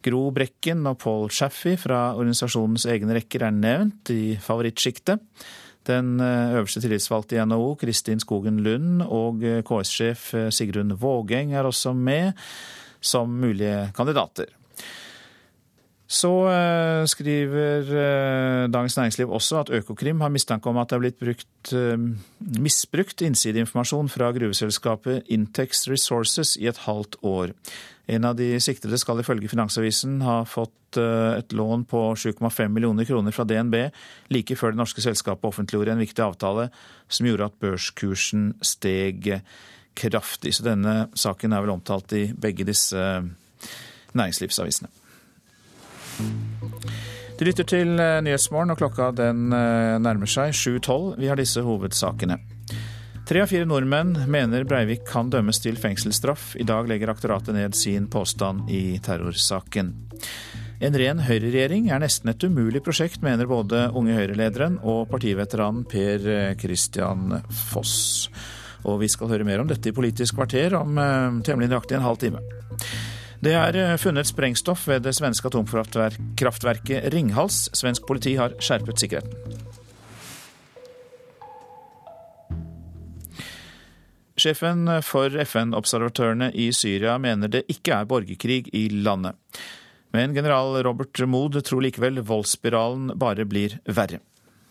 Gro Brekken og Paul Chaffey fra organisasjonens egne rekker er nevnt i favorittsjiktet. Den eh, øverste tillitsvalgte i NHO, Kristin Skogen Lund, og eh, KS-sjef eh, Sigrun Vågeng er også med som mulige kandidater. Så uh, skriver uh, Dagens Næringsliv også at Økokrim har mistanke om at det er blitt brukt, uh, misbrukt innsideinformasjon fra gruveselskapet Intex Resources i et halvt år. En av de siktede skal ifølge Finansavisen ha fått et lån på 7,5 millioner kroner fra DNB like før det norske selskapet offentliggjorde en viktig avtale som gjorde at børskursen steg kraftig. Så denne saken er vel omtalt i begge disse næringslivsavisene. Du lytter til eh, Nyhetsmorgen, og klokka den eh, nærmer seg 7.12. Vi har disse hovedsakene. Tre av fire nordmenn mener Breivik kan dømmes til fengselsstraff. I dag legger aktoratet ned sin påstand i terrorsaken. En ren høyreregjering er nesten et umulig prosjekt, mener både Unge Høyre-lederen og partiveteranen Per Christian Foss. Og vi skal høre mer om dette i Politisk kvarter om eh, temmelig nøyaktig en halv time. Det er eh, funnet sprengstoff ved det svenske atomkraftverket Ringhals. Svensk politi har skjerpet sikkerheten. Sjefen for FN-observatørene i Syria mener det ikke er borgerkrig i landet. Men general Robert Mood tror likevel voldsspiralen bare blir verre.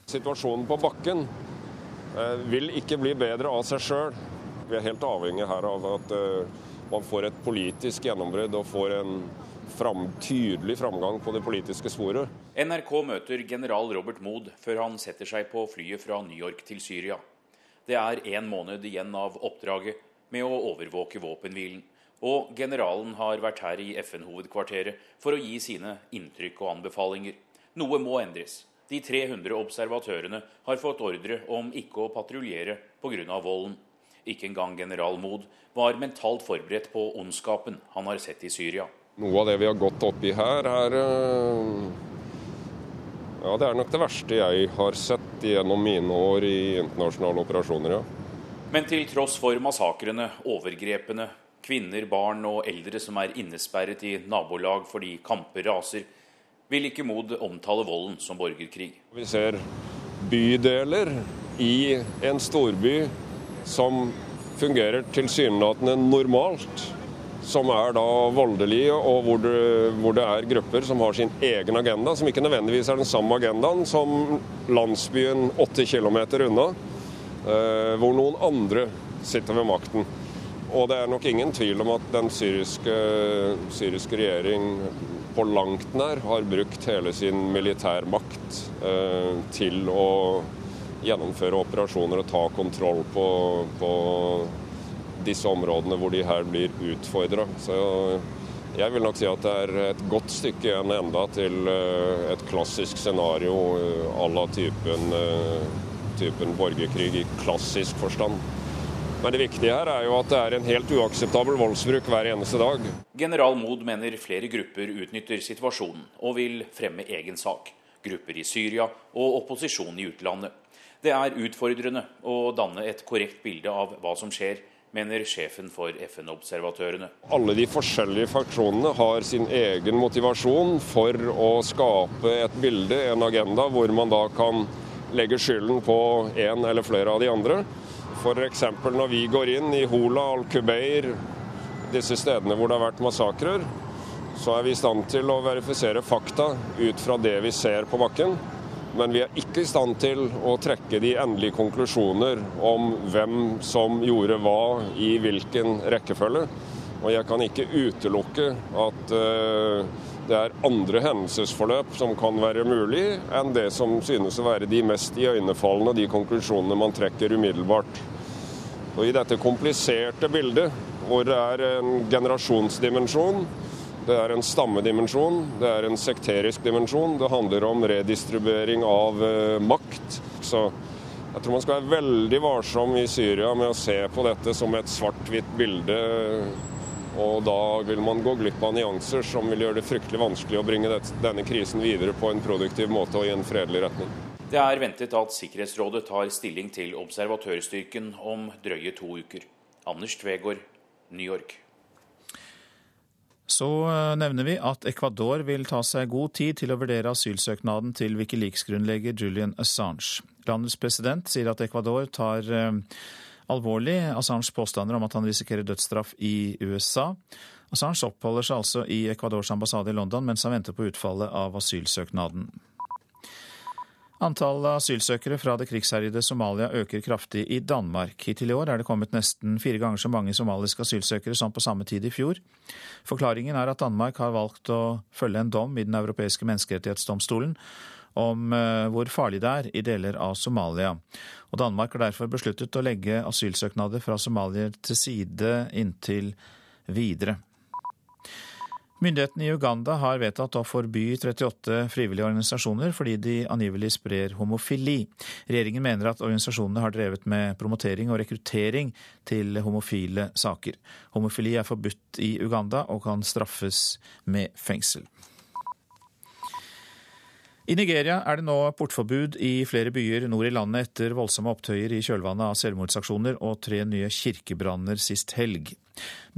Situasjonen på bakken eh, vil ikke bli bedre av seg sjøl. Vi er helt avhengig her av at eh, man får et politisk gjennombrudd og får en fram, tydelig framgang på det politiske sporet. NRK møter general Robert Mood før han setter seg på flyet fra New York til Syria. Det er én måned igjen av oppdraget med å overvåke våpenhvilen. Og generalen har vært her i FN-hovedkvarteret for å gi sine inntrykk og anbefalinger. Noe må endres. De 300 observatørene har fått ordre om ikke å patruljere pga. volden. Ikke engang general Mood var mentalt forberedt på ondskapen han har sett i Syria. Noe av det vi har gått oppi her, er eh, Ja, det er nok det verste jeg har sett gjennom mine år i internasjonale operasjoner, ja. Men til tross for massakrene, overgrepene, kvinner, barn og eldre som er innesperret i nabolag fordi kamper raser, vil ikke Mod omtale volden som borgerkrig. Vi ser bydeler i en storby som fungerer tilsynelatende normalt, som er da voldelige, og hvor det, hvor det, er grupper som har sin egen agenda, som ikke nødvendigvis er den samme agendaen som landsbyen åtte km unna, eh, hvor noen andre sitter ved makten. Og det er nok ingen tvil om at den syriske, syriske regjering på langt nær har brukt hele sin militærmakt eh, til å gjennomføre operasjoner og ta kontroll på, på disse områdene hvor de her blir utfordra. Jeg vil nok si at det er et godt stykke igjen enda til eh, et klassisk scenario eh, à la typen, eh, typen borgerkrig i klassisk forstand. Men det viktige her er jo at det er en helt uakseptabel voldsbruk hver eneste dag. General Mood mener flere grupper utnytter situasjonen og vil fremme egen sak. Grupper i Syria og opposisjon i utlandet. Det er utfordrende å danne et korrekt bilde av hva som skjer, mener sjefen for FN-observatørene. Alle de forskjellige faktorene har sin egen motivasjon for å skape et bilde, en agenda, hvor man da kan legge skylden på en eller flere av de andre. F.eks. når vi går inn i Hola, Al-Kubeir, disse stedene hvor det har vært massakrer, så er vi i stand til å verifisere fakta ut fra det vi ser på bakken. Men vi er ikke i stand til å trekke de endelige konklusjoner om hvem som gjorde hva i hvilken rekkefølge. Og jeg kan ikke utelukke at uh, det er andre hendelsesforløp som kan være mulig, enn det som synes å være de mest iøynefallende, de konklusjonene man trekker umiddelbart. Og I dette kompliserte bildet, hvor det er en generasjonsdimensjon, det er en stammedimensjon, det er en sekterisk dimensjon, det handler om redistribuering av uh, makt. Så jeg tror man skal være veldig varsom i Syria med å se på dette som et svart-hvitt bilde. Og da vil man gå glipp av nyanser som vil gjøre det fryktelig vanskelig å bringe denne krisen videre på en produktiv måte og i en fredelig retning. Det er ventet at Sikkerhetsrådet tar stilling til observatørstyrken om drøye to uker. Anders Tvegård, New York. Så eh, nevner vi at Ecuador vil ta seg god tid til å vurdere asylsøknaden til Wikileaks-grunnlegger Julian Assange. Landets president sier at Ecuador tar eh, alvorlig Assanges påstander om at han risikerer dødsstraff i USA. Assange oppholder seg altså i Ecuadors ambassade i London mens han venter på utfallet av asylsøknaden. Antallet asylsøkere fra det krigsherjede Somalia øker kraftig i Danmark. Hittil i år er det kommet nesten fire ganger så mange somaliske asylsøkere som på samme tid i fjor. Forklaringen er at Danmark har valgt å følge en dom i Den europeiske menneskerettighetsdomstolen om eh, hvor farlig det er i deler av Somalia. Og Danmark har derfor besluttet å legge asylsøknader fra somalier til side inntil videre. Myndighetene i Uganda har vedtatt å forby 38 frivillige organisasjoner fordi de angivelig sprer homofili. Regjeringen mener at organisasjonene har drevet med promotering og rekruttering til homofile saker. Homofili er forbudt i Uganda og kan straffes med fengsel. I Nigeria er det nå portforbud i flere byer nord i landet etter voldsomme opptøyer i kjølvannet av selvmordsaksjoner og tre nye kirkebranner sist helg.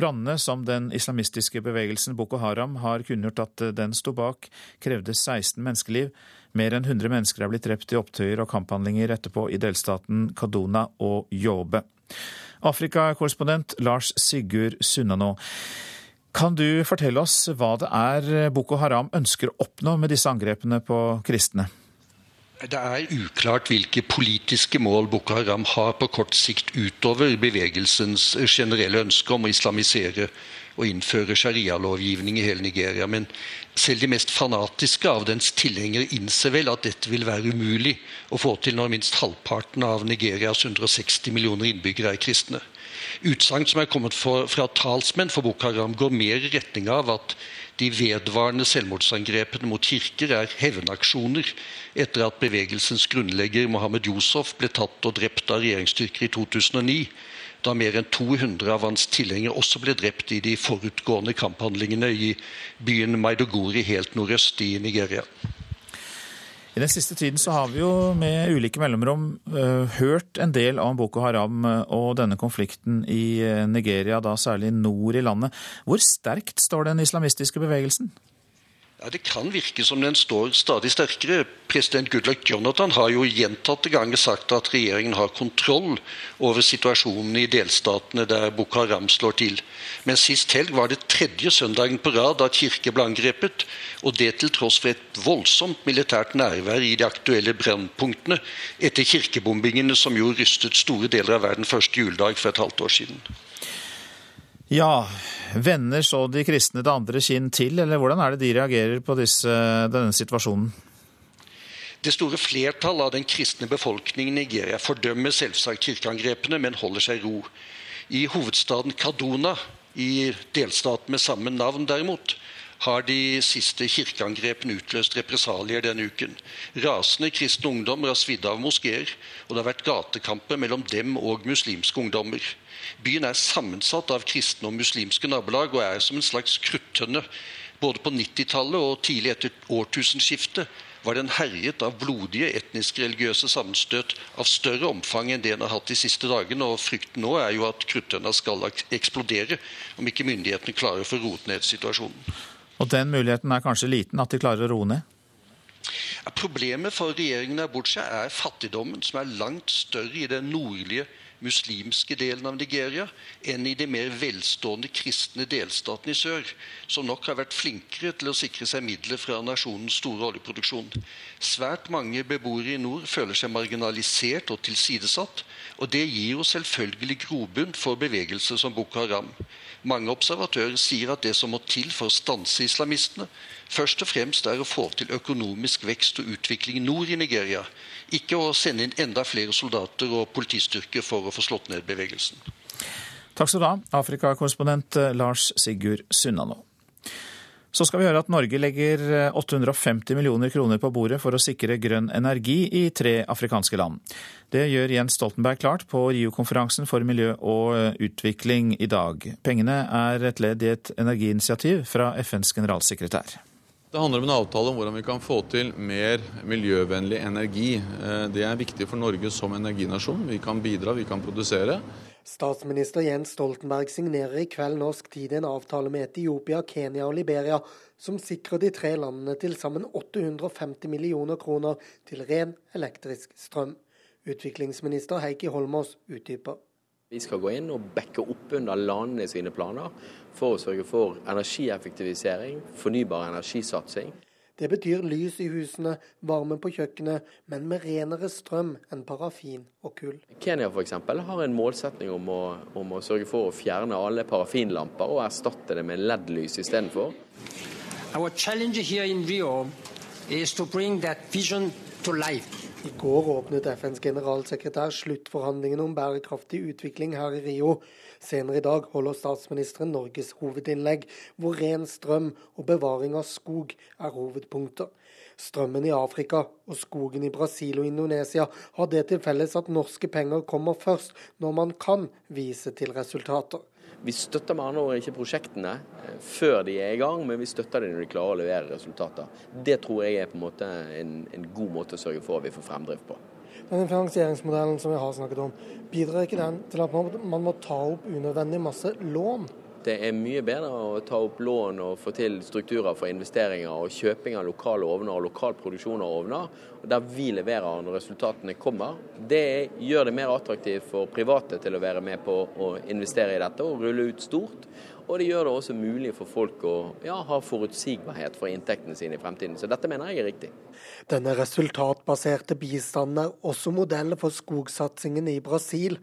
Brannene som den islamistiske bevegelsen Boko Haram har kunngjort at den sto bak, krevde 16 menneskeliv. Mer enn 100 mennesker er blitt drept i opptøyer og kamphandlinger etterpå i delstaten Kaduna og Yobe. Afrikakorrespondent Lars Sigurd Sunnanå. Kan du fortelle oss hva det er Boko Haram ønsker å oppnå med disse angrepene på kristne? Det er uklart hvilke politiske mål Boko Haram har på kort sikt utover bevegelsens generelle ønske om å islamisere og innføre sharialovgivning i hele Nigeria. Men selv de mest fanatiske av dens tilhengere innser vel at dette vil være umulig å få til når minst halvparten av Nigerias 160 millioner innbyggere er kristne. Utsagn som er kommet fra talsmenn for Boko Haram, går mer i retning av at de vedvarende selvmordsangrepene mot kirker er hevnaksjoner etter at bevegelsens grunnlegger Mohammed Yusuf ble tatt og drept av regjeringsstyrker i 2009, da mer enn 200 av hans tilhengere også ble drept i de forutgående kamphandlingene i byen Maidogori helt nordøst i Nigeria. I den siste tiden så har vi jo med ulike mellomrom uh, hørt en del om Boko Haram eh, og denne konflikten i eh, Nigeria, da særlig nord i landet. Hvor sterkt står den islamistiske bevegelsen? Ja, Det kan virke som den står stadig sterkere. President Goodluck Jonathan har jo gjentatte ganger sagt at regjeringen har kontroll over situasjonen i delstatene der Boko Haram slår til. Men sist helg var det tredje søndagen på rad at kirke ble angrepet, og det til tross for et voldsomt militært nærvær i de aktuelle brennpunktene etter kirkebombingene som jo rystet store deler av verden første juledag for et halvt år siden. Ja, vender så de kristne det andre kinn til, eller hvordan er det de reagerer på disse, denne situasjonen? Det store flertallet av den kristne befolkningen i Nigeria fordømmer selvsagt kirkeangrepene, men holder seg ro. I hovedstaden Kaduna, i delstaten med samme navn derimot, har de siste kirkeangrepene utløst represalier denne uken. Rasende kristne ungdommer har svidd av moskeer, og det har vært gatekamper mellom dem og muslimske ungdommer. Byen er sammensatt av kristne og muslimske nabolag og er som en slags kruttønne. Både på 90-tallet og tidlig etter årtusenskiftet var den herjet av blodige etnisk-religiøse sammenstøt av større omfang enn det den har hatt de siste dagene. Og frykten nå er jo at kruttønna skal eksplodere om ikke myndighetene klarer å få roet ned situasjonen. Og den muligheten er kanskje liten, at de klarer å roe ned? Problemet for regjeringen Abuja er fattigdommen, som er langt større i den nordlige muslimske delen av Nigeria enn i de mer velstående kristne delstatene i sør, som nok har vært flinkere til å sikre seg midler fra nasjonens store oljeproduksjon. Svært mange beboere i nord føler seg marginalisert og tilsidesatt, og det gir jo selvfølgelig grobunn for bevegelser som Boko Haram. Mange observatører sier at det som må til for å stanse islamistene, først og fremst er å få til økonomisk vekst og utvikling nord i Nigeria, ikke å sende inn enda flere soldater og politistyrker for å få slått ned bevegelsen. Takk skal du ha, Afrikakorrespondent eh, Lars Sigurd Sunnanå. Så skal vi høre at Norge legger 850 millioner kroner på bordet for å sikre grønn energi i tre afrikanske land. Det gjør Jens Stoltenberg klart på Rio-konferansen for miljø og utvikling i dag. Pengene er et ledd i et energiinitiativ fra FNs generalsekretær. Det handler om en avtale om hvordan vi kan få til mer miljøvennlig energi. Eh, det er viktig for Norge som energinasjon. Vi kan bidra, vi kan produsere. Statsminister Jens Stoltenberg signerer i kveld norsk tid en avtale med Etiopia, Kenya og Liberia som sikrer de tre landene til sammen 850 millioner kroner til ren elektrisk strøm. Utviklingsminister Heikki Holmås utdyper. Vi skal gå inn og backe opp under landene sine planer for å sørge for energieffektivisering, fornybar energisatsing. Det betyr lys i husene, varme på kjøkkenet, men med renere strøm enn parafin og kull. Kenya f.eks. har en målsetning om å, om å, sørge for å fjerne alle parafinlamper og erstatte det med LED-lys istedenfor. I går åpnet FNs generalsekretær sluttforhandlingene om bærekraftig utvikling her i Rio. Senere i dag holder statsministeren Norges hovedinnlegg, hvor ren strøm og bevaring av skog er hovedpunkter. Strømmen i Afrika og skogen i Brasil og Indonesia har det til felles at norske penger kommer først når man kan vise til resultater. Vi støtter med andre ord ikke prosjektene eh, før de er i gang, men vi støtter dem når de klarer å levere resultater. Det tror jeg er på en, måte en, en god måte å sørge for at vi får fremdrift på. Denne finansieringsmodellen som vi har snakket om, bidrar ikke den til at man må ta opp unødvendig masse lån? Det er mye bedre å ta opp lån og få til strukturer for investeringer og kjøping av lokale ovner og lokal produksjon av ovner, der vi leverer når resultatene kommer. Det gjør det mer attraktivt for private til å være med på å investere i dette og rulle ut stort. Og det gjør det også mulig for folk å ja, ha forutsigbarhet for inntektene sine i fremtiden. Så dette mener jeg er riktig. Denne resultatbaserte bistanden er også modell for skogsatsingen i Brasil.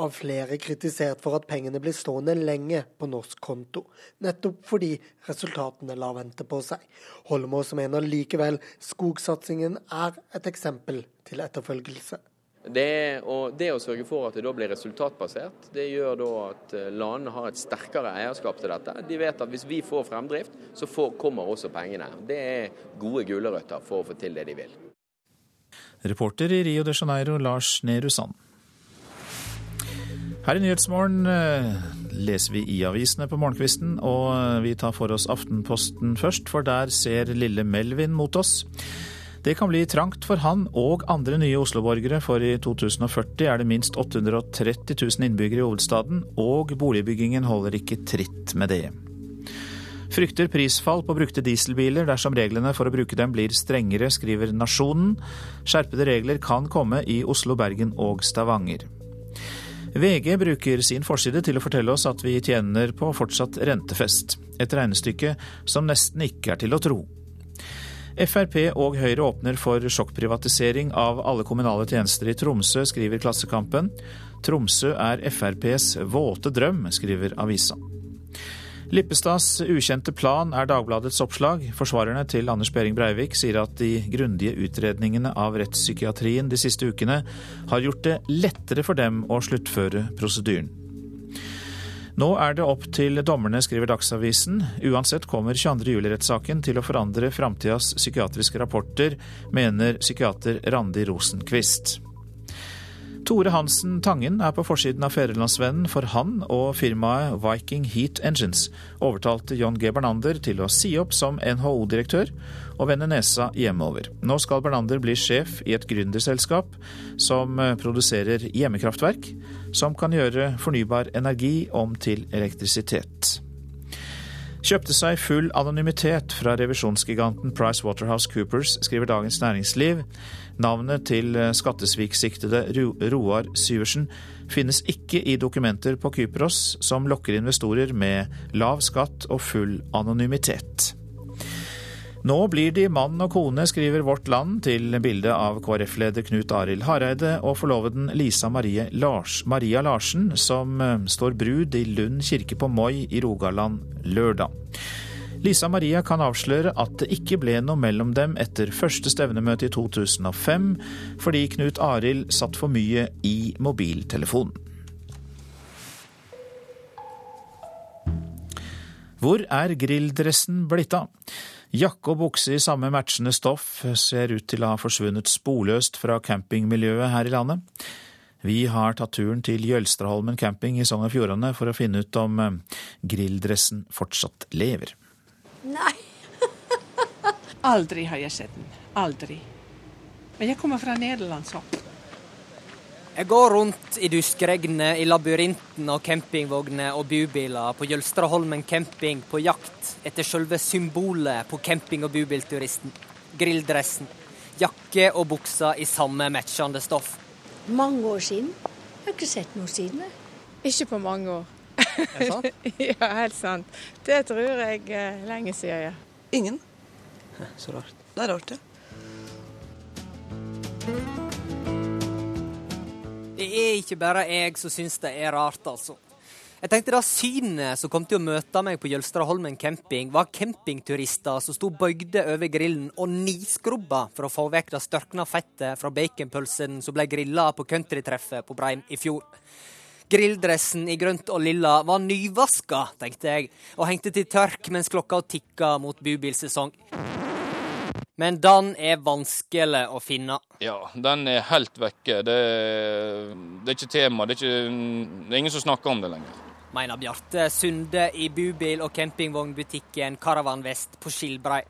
Av flere kritisert for at pengene blir stående lenge på norsk konto. Nettopp fordi resultatene lar vente på seg. Holmås mener likevel skogsatsingen er et eksempel til etterfølgelse. Det, det, å sørge for at det da blir resultatbasert, det gjør da at eh, landene har et sterkere eierskap til dette. De vet at hvis vi får fremdrift, så får, kommer også pengene. Det er gode gulrøtter for å få til det de vil. Reporter i Rio de Janeiro, Lars Nehru Sand. Her i Nyhetsmorgen eh, leser vi i avisene på morgenkvisten, og eh, vi tar for oss Aftenposten først, for der ser lille Melvin mot oss. Det kan bli trangt for han og andre nye Oslo-borgere, for i 2040 er det minst 830 000 innbyggere i hovedstaden, og boligbyggingen holder ikke tritt med det. Frykter prisfall på brukte dieselbiler dersom reglene for å bruke dem blir strengere, skriver Nasjonen. Skjerpede regler kan komme i Oslo, Bergen og Stavanger. VG bruker sin forside til å fortelle oss at vi tjener på fortsatt rentefest. Et regnestykke som nesten ikke er til å tro. Frp og Høyre åpner for sjokkprivatisering av alle kommunale tjenester i Tromsø, skriver Klassekampen. Tromsø er FrPs våte drøm, skriver avisa. Lippestads ukjente plan er Dagbladets oppslag. Forsvarerne til Anders Behring Breivik sier at de grundige utredningene av rettspsykiatrien de siste ukene har gjort det lettere for dem å sluttføre prosedyren. Nå er det opp til dommerne, skriver Dagsavisen. Uansett kommer 22. juli-rettssaken til å forandre framtidas psykiatriske rapporter, mener psykiater Randi Rosenquist. Tore Hansen Tangen er på forsiden av Fedrelandsvennen, for han og firmaet Viking Heat Engines overtalte John G. Bernander til å si opp som NHO-direktør og vende nesa hjemover. Nå skal Bernander bli sjef i et gründerselskap som produserer hjemmekraftverk, som kan gjøre fornybar energi om til elektrisitet. Kjøpte seg full anonymitet fra revisjonsgiganten PricewaterhouseCoopers, skriver Dagens Næringsliv. Navnet til skattesviksiktede Roar Syversen finnes ikke i dokumenter på Kypros som lokker investorer med lav skatt og full anonymitet. Nå blir de mann og kone, skriver Vårt Land til bildet av KrF-leder Knut Arild Hareide og forloveden Lisa Marie Lars, Maria Larsen, som eh, står brud i Lund kirke på Moi i Rogaland lørdag. Lisa Maria kan avsløre at det ikke ble noe mellom dem etter første stevnemøte i 2005, fordi Knut Arild satt for mye i mobiltelefonen. Hvor er grilldressen blitt av? Jakke og bukse i samme matchende stoff ser ut til å ha forsvunnet sporløst fra campingmiljøet her i landet. Vi har tatt turen til Jølstraholmen camping i Sogn og Fjordane for å finne ut om eh, grilldressen fortsatt lever. Nei. Aldri har jeg sett den. Aldri. Men jeg kommer fra Nederland, så. Jeg går rundt i duskregnet i labyrinten av campingvogner og bubiler på Jølstraholmen camping på jakt etter selve symbolet på camping- og bubilturisten. Grilldressen. Jakke og bukser i samme matchende stoff. Mange år siden. Jeg har ikke sett noe siden. Ikke på mange år. Er det sant? ja, helt sant. Det tror jeg er lenge siden, ja. Ingen. Så rart. Det er rart, ja. Det er ikke bare jeg som syns det er rart, altså. Jeg tenkte da synet som kom til å møte meg på Jølstraholmen camping, var campingturister som sto bøygde over grillen og niskrubba for å få vekk det størkna fettet fra baconpølsen som ble grilla på countrytreffet på Breim i fjor. Grilldressen i grønt og lilla var nyvaska, tenkte jeg, og hengte til tørk mens klokka tikka mot bubilsesong. Men den er vanskelig å finne. Ja, den er helt vekke. Det, det er ikke tema. Det er, ikke, det er ingen som snakker om det lenger. Mener Bjarte Sunde i bubil- og campingvognbutikken Caravan Vest på Skilbrei.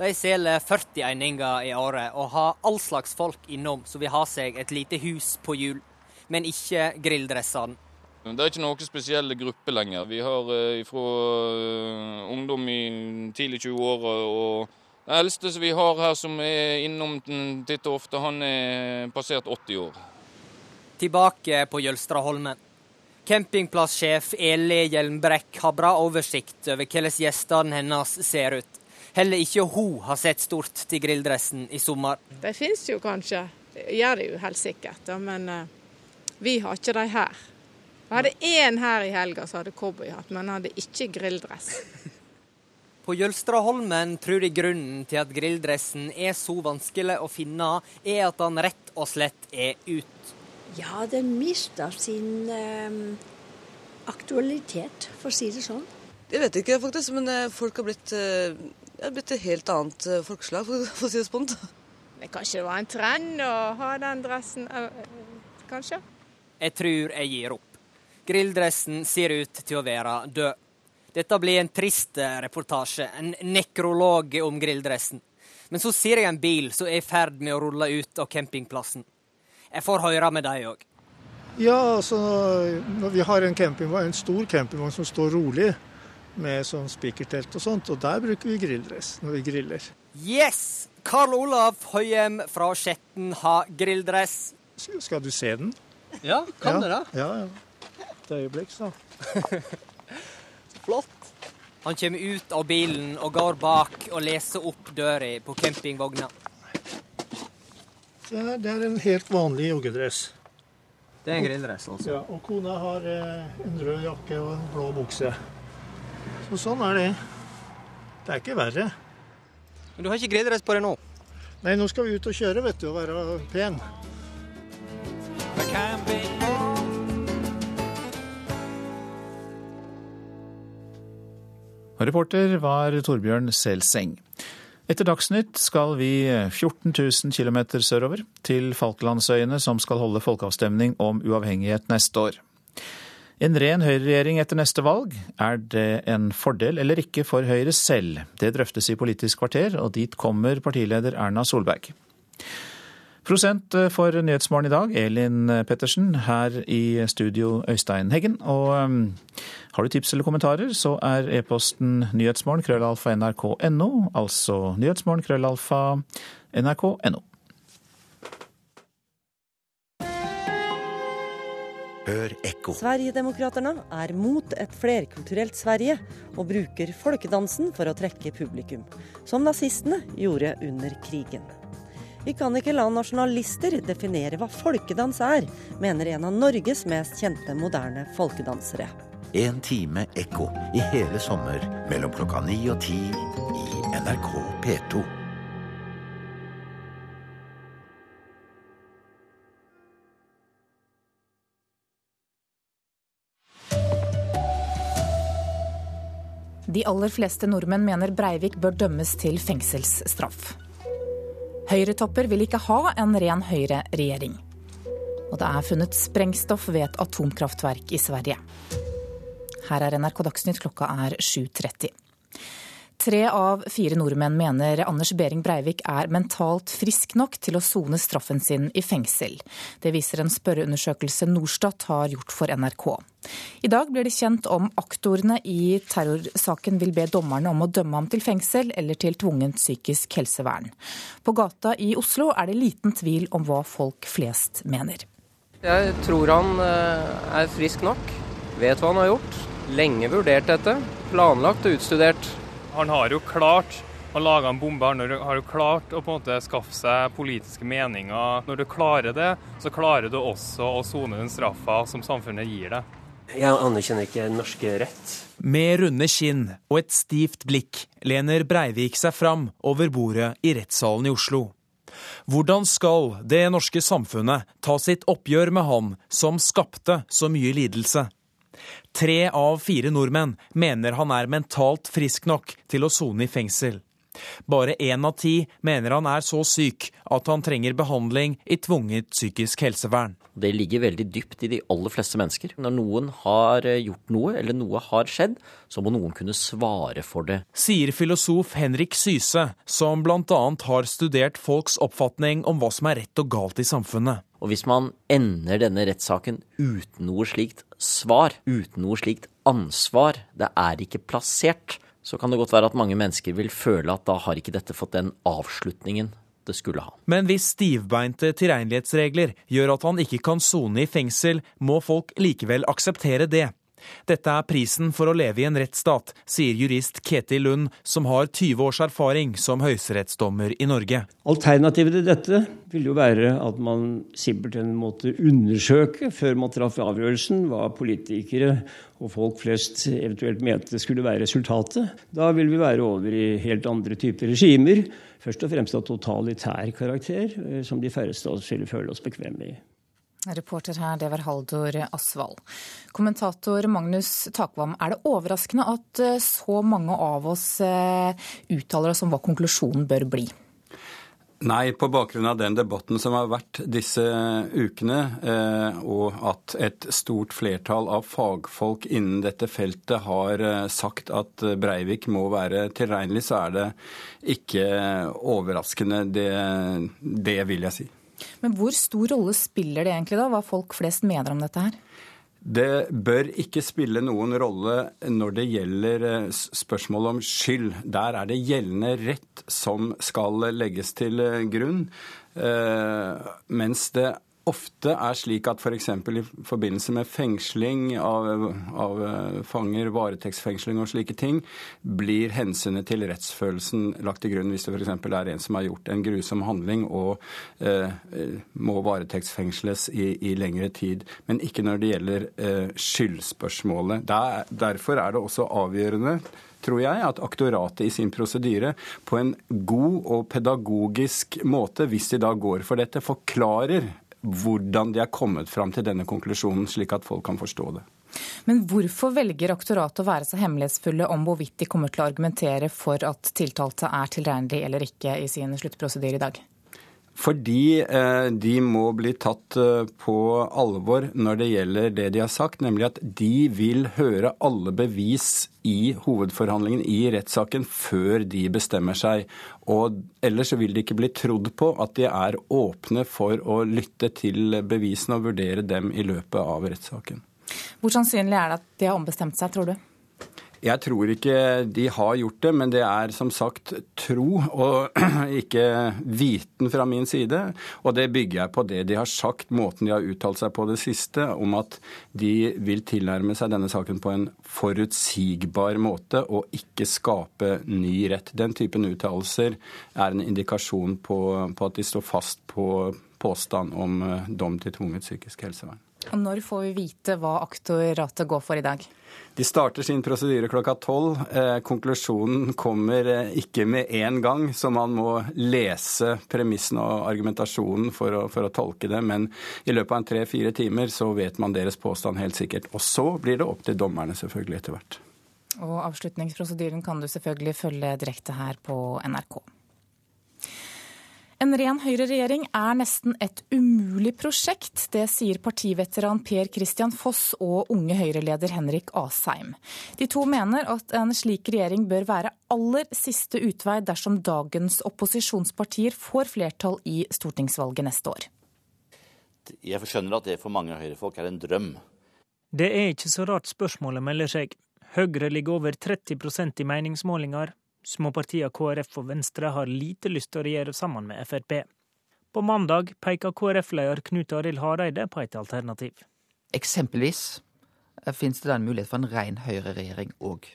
De selger 40 eininger i året og har all slags folk innom som vil ha seg et lite hus på hjul, men ikke grilldressene. Det er ikke noen spesielle grupper lenger. Vi har eh, fra eh, ungdom i tidlig 20-åra og den eldste som vi har her som er innom titt og ofte, han er passert 80 år. Tilbake på Jølstraholmen. Campingplasssjef Eli Hjelmbrekk har bra oversikt over hvordan gjestene hennes ser ut. Heller ikke hun har sett stort til grilldressen i sommer. De finnes jo kanskje, gjør det jo helt sikkert, men uh, vi har ikke de her. Vi hadde én her i helga som hadde cowboyhatt, men hadde ikke grilldress. På Jølstraholmen tror de grunnen til at grilldressen er så vanskelig å finne, er at den rett og slett er ut. Ja, den mister sin eh, aktualitet, for å si det sånn. Jeg vet ikke faktisk, men eh, folk har blitt, eh, er blitt et helt annet eh, folkeslag, for, for å si det spont. Men kanskje det var en trend å ha den dressen, eh, kanskje? Jeg tror jeg gir opp. Grilldressen ser ut til å være død. Dette blir en trist eh, reportasje, en nekrolog om grilldressen. Men så ser jeg en bil som er i ferd med å rulle ut av campingplassen. Jeg får høre med deg òg. Ja, altså vi har en, en stor campingvogn som står rolig, med sånn spikertelt og sånt, og der bruker vi grilldress når vi griller. Yes! Karl Olav Høyem fra Skjetten har grilldress. Skal du se den? Ja, kan ja, det? Ja, ja. Et øyeblikk, så. Flott. Han kommer ut av bilen og går bak og leser opp døra på campingvogna. Det er en helt vanlig joggedress. Det er en grilldress, altså? Ja, og kona har eh, en rød jakke og en blå bukse. Så sånn er det. Det er ikke verre. Men du har ikke grilldress på deg nå? Nei, nå skal vi ut og kjøre, vet du, og være pen. Og reporter var Torbjørn Selseng. Etter Dagsnytt skal vi 14 000 km sørover, til Falklandsøyene, som skal holde folkeavstemning om uavhengighet neste år. En ren høyreregjering etter neste valg, er det en fordel eller ikke for Høyre selv? Det drøftes i Politisk kvarter, og dit kommer partileder Erna Solberg. Prosent for Nyhetsmorgen i dag, Elin Pettersen. Her i studio, Øystein Heggen. Og um, har du tips eller kommentarer, så er e-posten nyhetsmorgen krøllalfa nrk.no. Altså nyhetsmorgen krøllalfa nrk.no. Hør ekko. Sverigedemokraterna er mot et flerkulturelt Sverige og bruker folkedansen for å trekke publikum, som nazistene gjorde under krigen. Vi kan ikke la nasjonalister definere hva folkedans er, mener en av Norges mest kjente moderne folkedansere. En time ekko i hele sommer mellom klokka ni og ti i NRK P2. De aller fleste nordmenn mener Breivik bør dømmes til fengselsstraff. Høyretopper vil ikke ha en ren høyreregjering. Og det er funnet sprengstoff ved et atomkraftverk i Sverige. Her er NRK Dagsnytt, klokka er 7.30. Tre av fire nordmenn mener Anders Behring Breivik er mentalt frisk nok til å sone straffen sin i fengsel. Det viser en spørreundersøkelse Norstat har gjort for NRK. I dag blir det kjent om aktorene i terrorsaken vil be dommerne om å dømme ham til fengsel eller til tvungent psykisk helsevern. På gata i Oslo er det liten tvil om hva folk flest mener. Jeg tror han eh, er frisk nok, vet hva han har gjort. Lenge vurdert dette, planlagt og utstudert. Han har jo klart å lage en bombe, han har jo klart å på en måte skaffe seg politiske meninger. Når du klarer det, så klarer du også å sone den straffa som samfunnet gir deg. Jeg anerkjenner ikke norske rett. Med runde kinn og et stivt blikk lener Breivik seg fram over bordet i rettssalen i Oslo. Hvordan skal det norske samfunnet ta sitt oppgjør med han som skapte så mye lidelse? Tre av fire nordmenn mener han er mentalt frisk nok til å sone i fengsel. Bare én av ti mener han er så syk at han trenger behandling i tvunget psykisk helsevern. Det ligger veldig dypt i de aller fleste mennesker. Når noen har eh, gjort noe, eller noe har skjedd, så må noen kunne svare for det. Sier filosof Henrik Syse, som bl.a. har studert folks oppfatning om hva som er rett og galt i samfunnet. Og hvis man ender denne rettssaken uten noe slikt svar, uten noe slikt ansvar, det er ikke plassert, så kan det godt være at mange mennesker vil føle at da har ikke dette fått den avslutningen det skulle ha. Men hvis stivbeinte tilregnelighetsregler gjør at han ikke kan sone i fengsel, må folk likevel akseptere det. Dette er prisen for å leve i en rettsstat, sier jurist Ketil Lund, som har 20 års erfaring som høyesterettsdommer i Norge. Alternativet til dette vil jo være at man simpelthen måtte undersøke, før man traff avgjørelsen, hva politikere og folk flest eventuelt mente skulle være resultatet. Da vil vi være over i helt andre typer regimer, først og fremst av totalitær karakter, eh, som de færreste av oss ville føle oss bekvemme i. Reporter her, det var Haldor Asvald. Kommentator Magnus Takvam, er det overraskende at eh, så mange av oss eh, uttaler oss om hva konklusjonen bør bli? Nei, på bakgrunn av den debatten som har vært disse ukene, eh, og at et stort flertall av fagfolk innen dette feltet har sagt at Breivik må være tilregnelig, så er det ikke overraskende. Det, det vil jeg si. Men hvor stor rolle spiller det egentlig da, hva folk flest mener om dette her? Det bør ikke spille noen rolle når det gjelder eh, spørsmålet om skyld. Der er det gjeldende rett som skal legges til eh, grunn. Eh, mens det ofte er slik at f.eks. For i forbindelse med fengsling av, av, eh, fanger, varetektsfengsling og slike ting, blir hensynet til rettsfølelsen lagt til grunn hvis det f.eks. er en som har gjort en grusom handling og eh, må varetektsfengsles i, i, lengre tid. Men ikke når det gjelder eh, skyldspørsmålet. Der, derfor er det også avgjørende tror jeg, at aktoratet i sin prosedyre på en god og pedagogisk måte, hvis de da går for dette, forklarer hvordan de er kommet fram til denne konklusjonen, slik at folk kan forstå det. Men hvorfor velger aktoratet å være så hemmelighetsfulle om hvorvidt de kommer til å argumentere for at tiltalte er tilregnelig eller ikke i sin sluttprosedyre i dag? Fordi eh, de må bli tatt eh, på alvor når det gjelder det de har sagt, nemlig at de vil høre alle bevis i hovedforhandlingen i rettssaken før de bestemmer seg. Og ellers vil de ikke bli trodd på at de er åpne for å lytte til bevisene og vurdere dem i løpet av rettssaken. Hvor sannsynlig er det at de har ombestemt seg, tror du? Jeg tror ikke de har gjort det, men det er som sagt tro og ikke viten fra min side. Og det bygger jeg på det de har sagt, måten de har uttalt seg på det siste, om at de vil tilnærme seg denne saken på en forutsigbar måte og ikke skape ny rett. Den typen uttalelser er en indikasjon på, på at de står fast på påstand om eh, dom til tvunget psykisk helsevern. Når får vi vite hva aktoratet går for i dag? De starter sin prosedyre klokka tolv. Eh, konklusjonen kommer eh, ikke med en gang, så man må lese premissene og argumentasjonen for å, for å tolke det. Men i løpet av tre-fire timer så vet man deres påstand helt sikkert. Og så blir det opp til dommerne selvfølgelig etter hvert. Og avslutningsprosedyren kan du selvfølgelig følge direkte her på NRK. En ren høyreregjering er nesten et umulig prosjekt. Det sier partiveteran Per Christian Foss og unge Høyre-leder Henrik Asheim. De to mener at en slik regjering bør være aller siste utvei dersom dagens opposisjonspartier får flertall i stortingsvalget neste år. Jeg skjønner at det for mange Høyre-folk er en drøm. Det er ikke så rart spørsmålet melder seg. Høyre ligger over 30% i meningsmålinger, Småpartiene KrF og Venstre har lite lyst til å regjere sammen med Frp. På mandag peker KrF-leder Knut Arild Hareide på et alternativ. Eksempelvis eh, finnes det da en mulighet for en ren høyreregjering òg.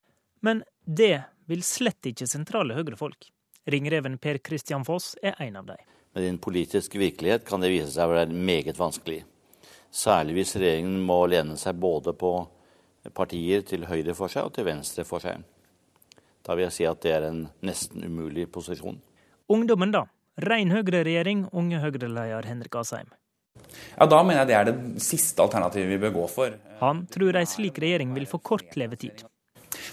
Men det vil slett ikke sentrale høyrefolk. Ringreven Per Christian Foss er en av dem. Med din politiske virkelighet kan det vise seg å være meget vanskelig. Særlig hvis regjeringen må lene seg både på partier til høyre for seg og til venstre for seg. Da vil jeg si at det er en nesten umulig posisjon. Ungdommen, da? Rein Høyre-regjering, unge Høyre-leder Henrik Asheim. Ja, Da mener jeg det er det siste alternativet vi bør gå for. Han tror ei slik regjering vil få kort levetid.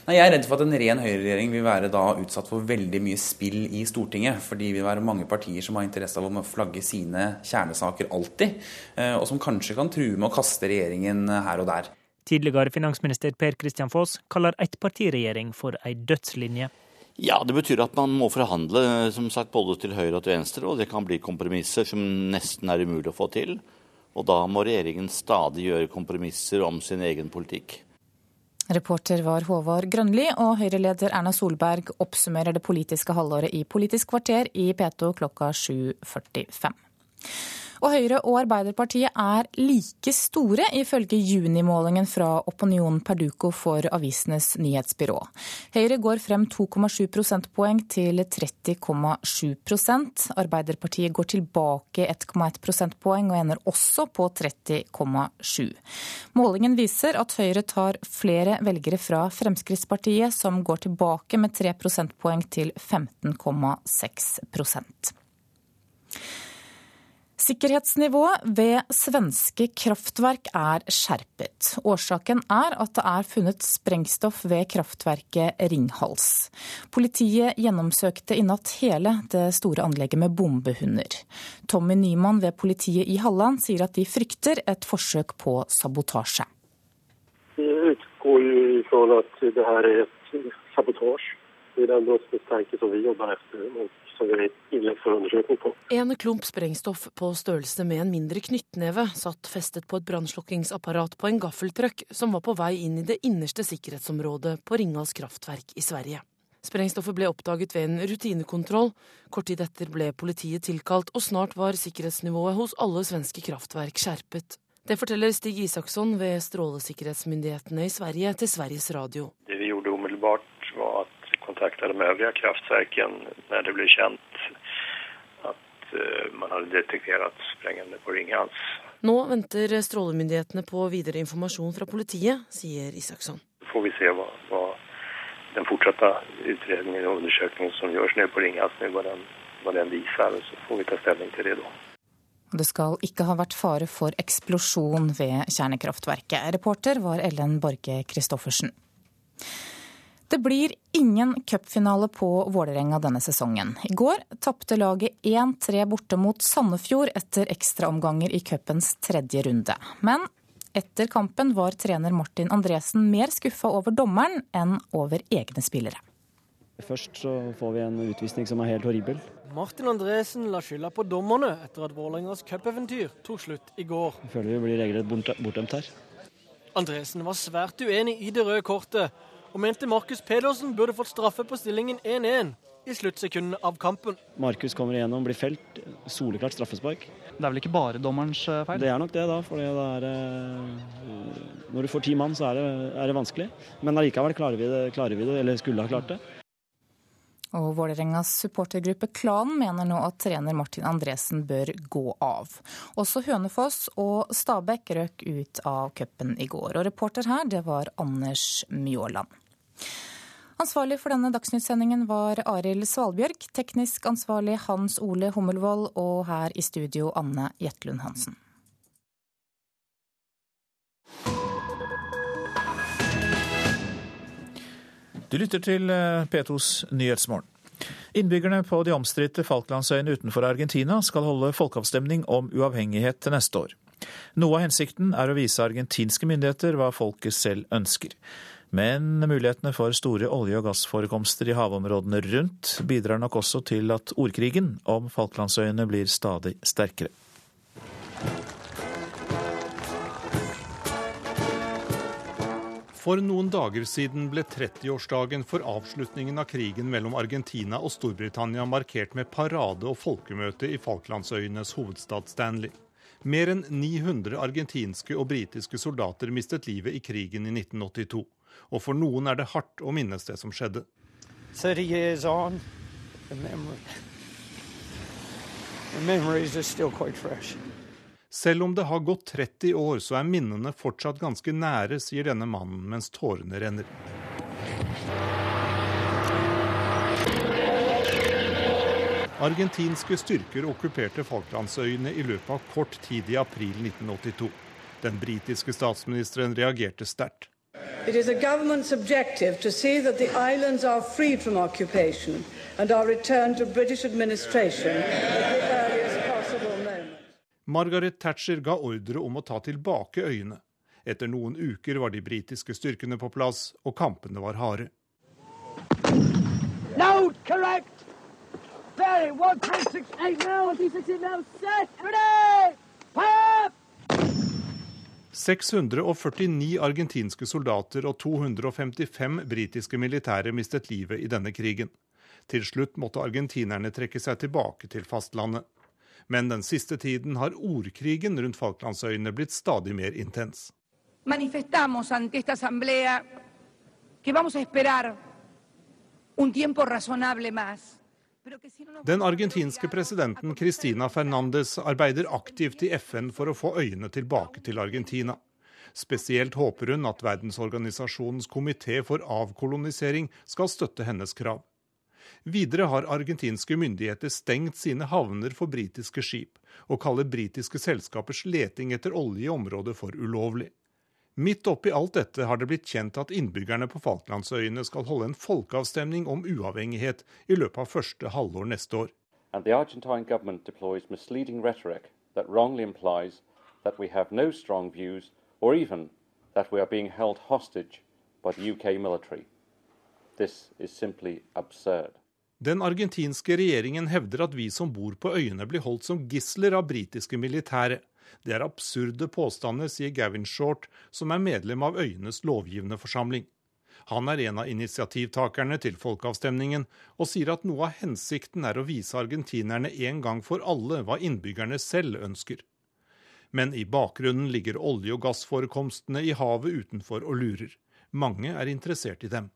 Nei, Jeg er redd for at en ren høyreregjering vil være da utsatt for veldig mye spill i Stortinget. Fordi det vil være mange partier som har interesse av å flagge sine kjernesaker alltid. Eh, og som kanskje kan true med å kaste regjeringen her og der. Tidligere finansminister Per Christian Foss kaller ettpartiregjering for ei dødslinje. Ja, det betyr at man må forhandle som sagt, både til høyre og til venstre, og det kan bli kompromisser som nesten er umulig å få til. Og da må regjeringen stadig gjøre kompromisser om sin egen politikk. Reporter var Håvard Grønli, og Høyre-leder Erna Solberg oppsummerer det politiske halvåret i Politisk kvarter i P2 klokka 7.45. Og Høyre og Arbeiderpartiet er like store, ifølge junimålingen fra Opinion Perduco for Avisenes nyhetsbyrå. Høyre går frem 2,7 prosentpoeng til 30,7% Arbeiderpartiet går tilbake 1,1 prosentpoeng og ender også på 30,7. Målingen viser at Høyre tar flere velgere fra Fremskrittspartiet, som går tilbake med 3 prosentpoeng til 15,6 Sikkerhetsnivået ved svenske kraftverk er skjerpet. Årsaken er at det er funnet sprengstoff ved kraftverket Ringhals. Politiet gjennomsøkte i natt hele det store anlegget med bombehunder. Tommy Nyman ved politiet i Halland sier at de frykter et forsøk på sabotasje. Vi utgår jo fra at det er et sabotasje. Det er den brottsmistanke som vi jobber etter på. En klump sprengstoff på størrelse med en mindre knyttneve satt festet på et brannslukkingsapparat på en gaffeltrøkk som var på vei inn i det innerste sikkerhetsområdet på Ringals kraftverk i Sverige. Sprengstoffet ble oppdaget ved en rutinekontroll. Kort tid etter ble politiet tilkalt, og snart var sikkerhetsnivået hos alle svenske kraftverk skjerpet. Det forteller Stig Isaksson ved strålesikkerhetsmyndighetene i Sverige til Sveriges Radio. Det vi gjorde umiddelbart, kontakta de övriga kraftverken när det blev känt at eh, man hade detekterat sprängande på Ringhals. Nå venter strålemyndighetene på videre informasjon fra politiet, sier Isaksson. Så får vi se hva, hva den fortsatte utredningen og undersøkelsen som gjøres nede på Ringhals, hva den, hva den viser. Så får vi ta stilling til det da. Det skal ikke ha vært fare for eksplosjon ved kjernekraftverket. Reporter var Ellen Borge Christoffersen. Det blir ingen cupfinale på Vålerenga denne sesongen. I går tapte laget 1-3 borte mot Sandefjord etter ekstraomganger i cupens tredje runde. Men etter kampen var trener Martin Andresen mer skuffa over dommeren enn over egne spillere. Først så får vi en utvisning som er helt horribel. Martin Andresen la skylda på dommerne etter at Vålerengas cupeventyr tok slutt i går. Jeg føler vi blir regelrett bortdømt her. Andresen var svært uenig i det røde kortet, og mente Markus Pedersen burde fått straffe på stillingen 1-1 i sluttsekundene av kampen. Markus kommer igjennom, blir felt. Soleklart straffespark. Det er vel ikke bare dommerens eh, feil? Det er nok det, da. For det er, eh, når du får ti mann, så er det, er det vanskelig. Men allikevel klarer vi det, klarer vi det, eller skulle ha klart det. Og Vålerengas supportergruppe Klanen mener nå at trener Martin Andresen bør gå av. Også Hønefoss og Stabæk røk ut av cupen i går. Og reporter her, det var Anders Mjåland. Ansvarlig for denne dagsnyttsendingen var Arild Svalbjørg, teknisk ansvarlig Hans Ole Hummelvold og her i studio Anne Jetlund Hansen. Du lytter til eh, P2s Nyhetsmorgen. Innbyggerne på de omstridte Falklandsøyene utenfor Argentina skal holde folkeavstemning om uavhengighet til neste år. Noe av hensikten er å vise argentinske myndigheter hva folket selv ønsker. Men mulighetene for store olje- og gassforekomster i havområdene rundt bidrar nok også til at ordkrigen om Falklandsøyene blir stadig sterkere. For noen dager siden ble 30-årsdagen for avslutningen av krigen mellom Argentina og Storbritannia markert med parade og folkemøte i Falklandsøyenes hovedstad Stanley. Mer enn 900 argentinske og britiske soldater mistet livet i krigen i 1982. Og for noen er det hardt å minnes det som skjedde. 30 years on, the memory. The are still quite fresh. Selv om det har gått 30 år, så er minnene fortsatt ganske nære, sier denne mannen mens tårene renner. Argentinske styrker okkuperte Falklandsøyene i løpet av kort tid i april 1982. Den britiske statsministeren reagerte sterkt. It is a government's objective to see that the islands are freed from occupation and are returned to British administration Margaret Thatcher ga ordre om å ta tilbake øyene. Etter noen uker var de britiske styrkene på plass, og kampene var harde. Load, correct! Very, 1.68 now, 1.68 now, set, ready! 649 argentinske soldater og 255 britiske militære mistet livet i denne krigen. Til slutt måtte argentinerne trekke seg tilbake til fastlandet. Men den siste tiden har ordkrigen rundt Falklandsøyene blitt stadig mer intens. Den argentinske presidenten Cristina Fernandez arbeider aktivt i FN for å få øyene tilbake til Argentina. Spesielt håper hun at Verdensorganisasjonens komité for avkolonisering skal støtte hennes krav. Videre har argentinske myndigheter stengt sine havner for britiske skip, og kaller britiske selskapers leting etter olje i området for ulovlig. Midt oppi alt dette har det blitt kjent at innbyggerne på Falklandsøyene skal holde en folkeavstemning om uavhengighet i løpet av første halvår neste år. Den argentinske regjeringen hevder at vi som bor på øyene blir holdt som gisler av britiske militære. Det er absurde påstander, sier Gavin Short, som er medlem av øyenes lovgivende forsamling. Han er en av initiativtakerne til folkeavstemningen, og sier at noe av hensikten er å vise argentinerne en gang for alle hva innbyggerne selv ønsker. Men i bakgrunnen ligger olje- og gassforekomstene i havet utenfor og lurer. Mange er interessert i dem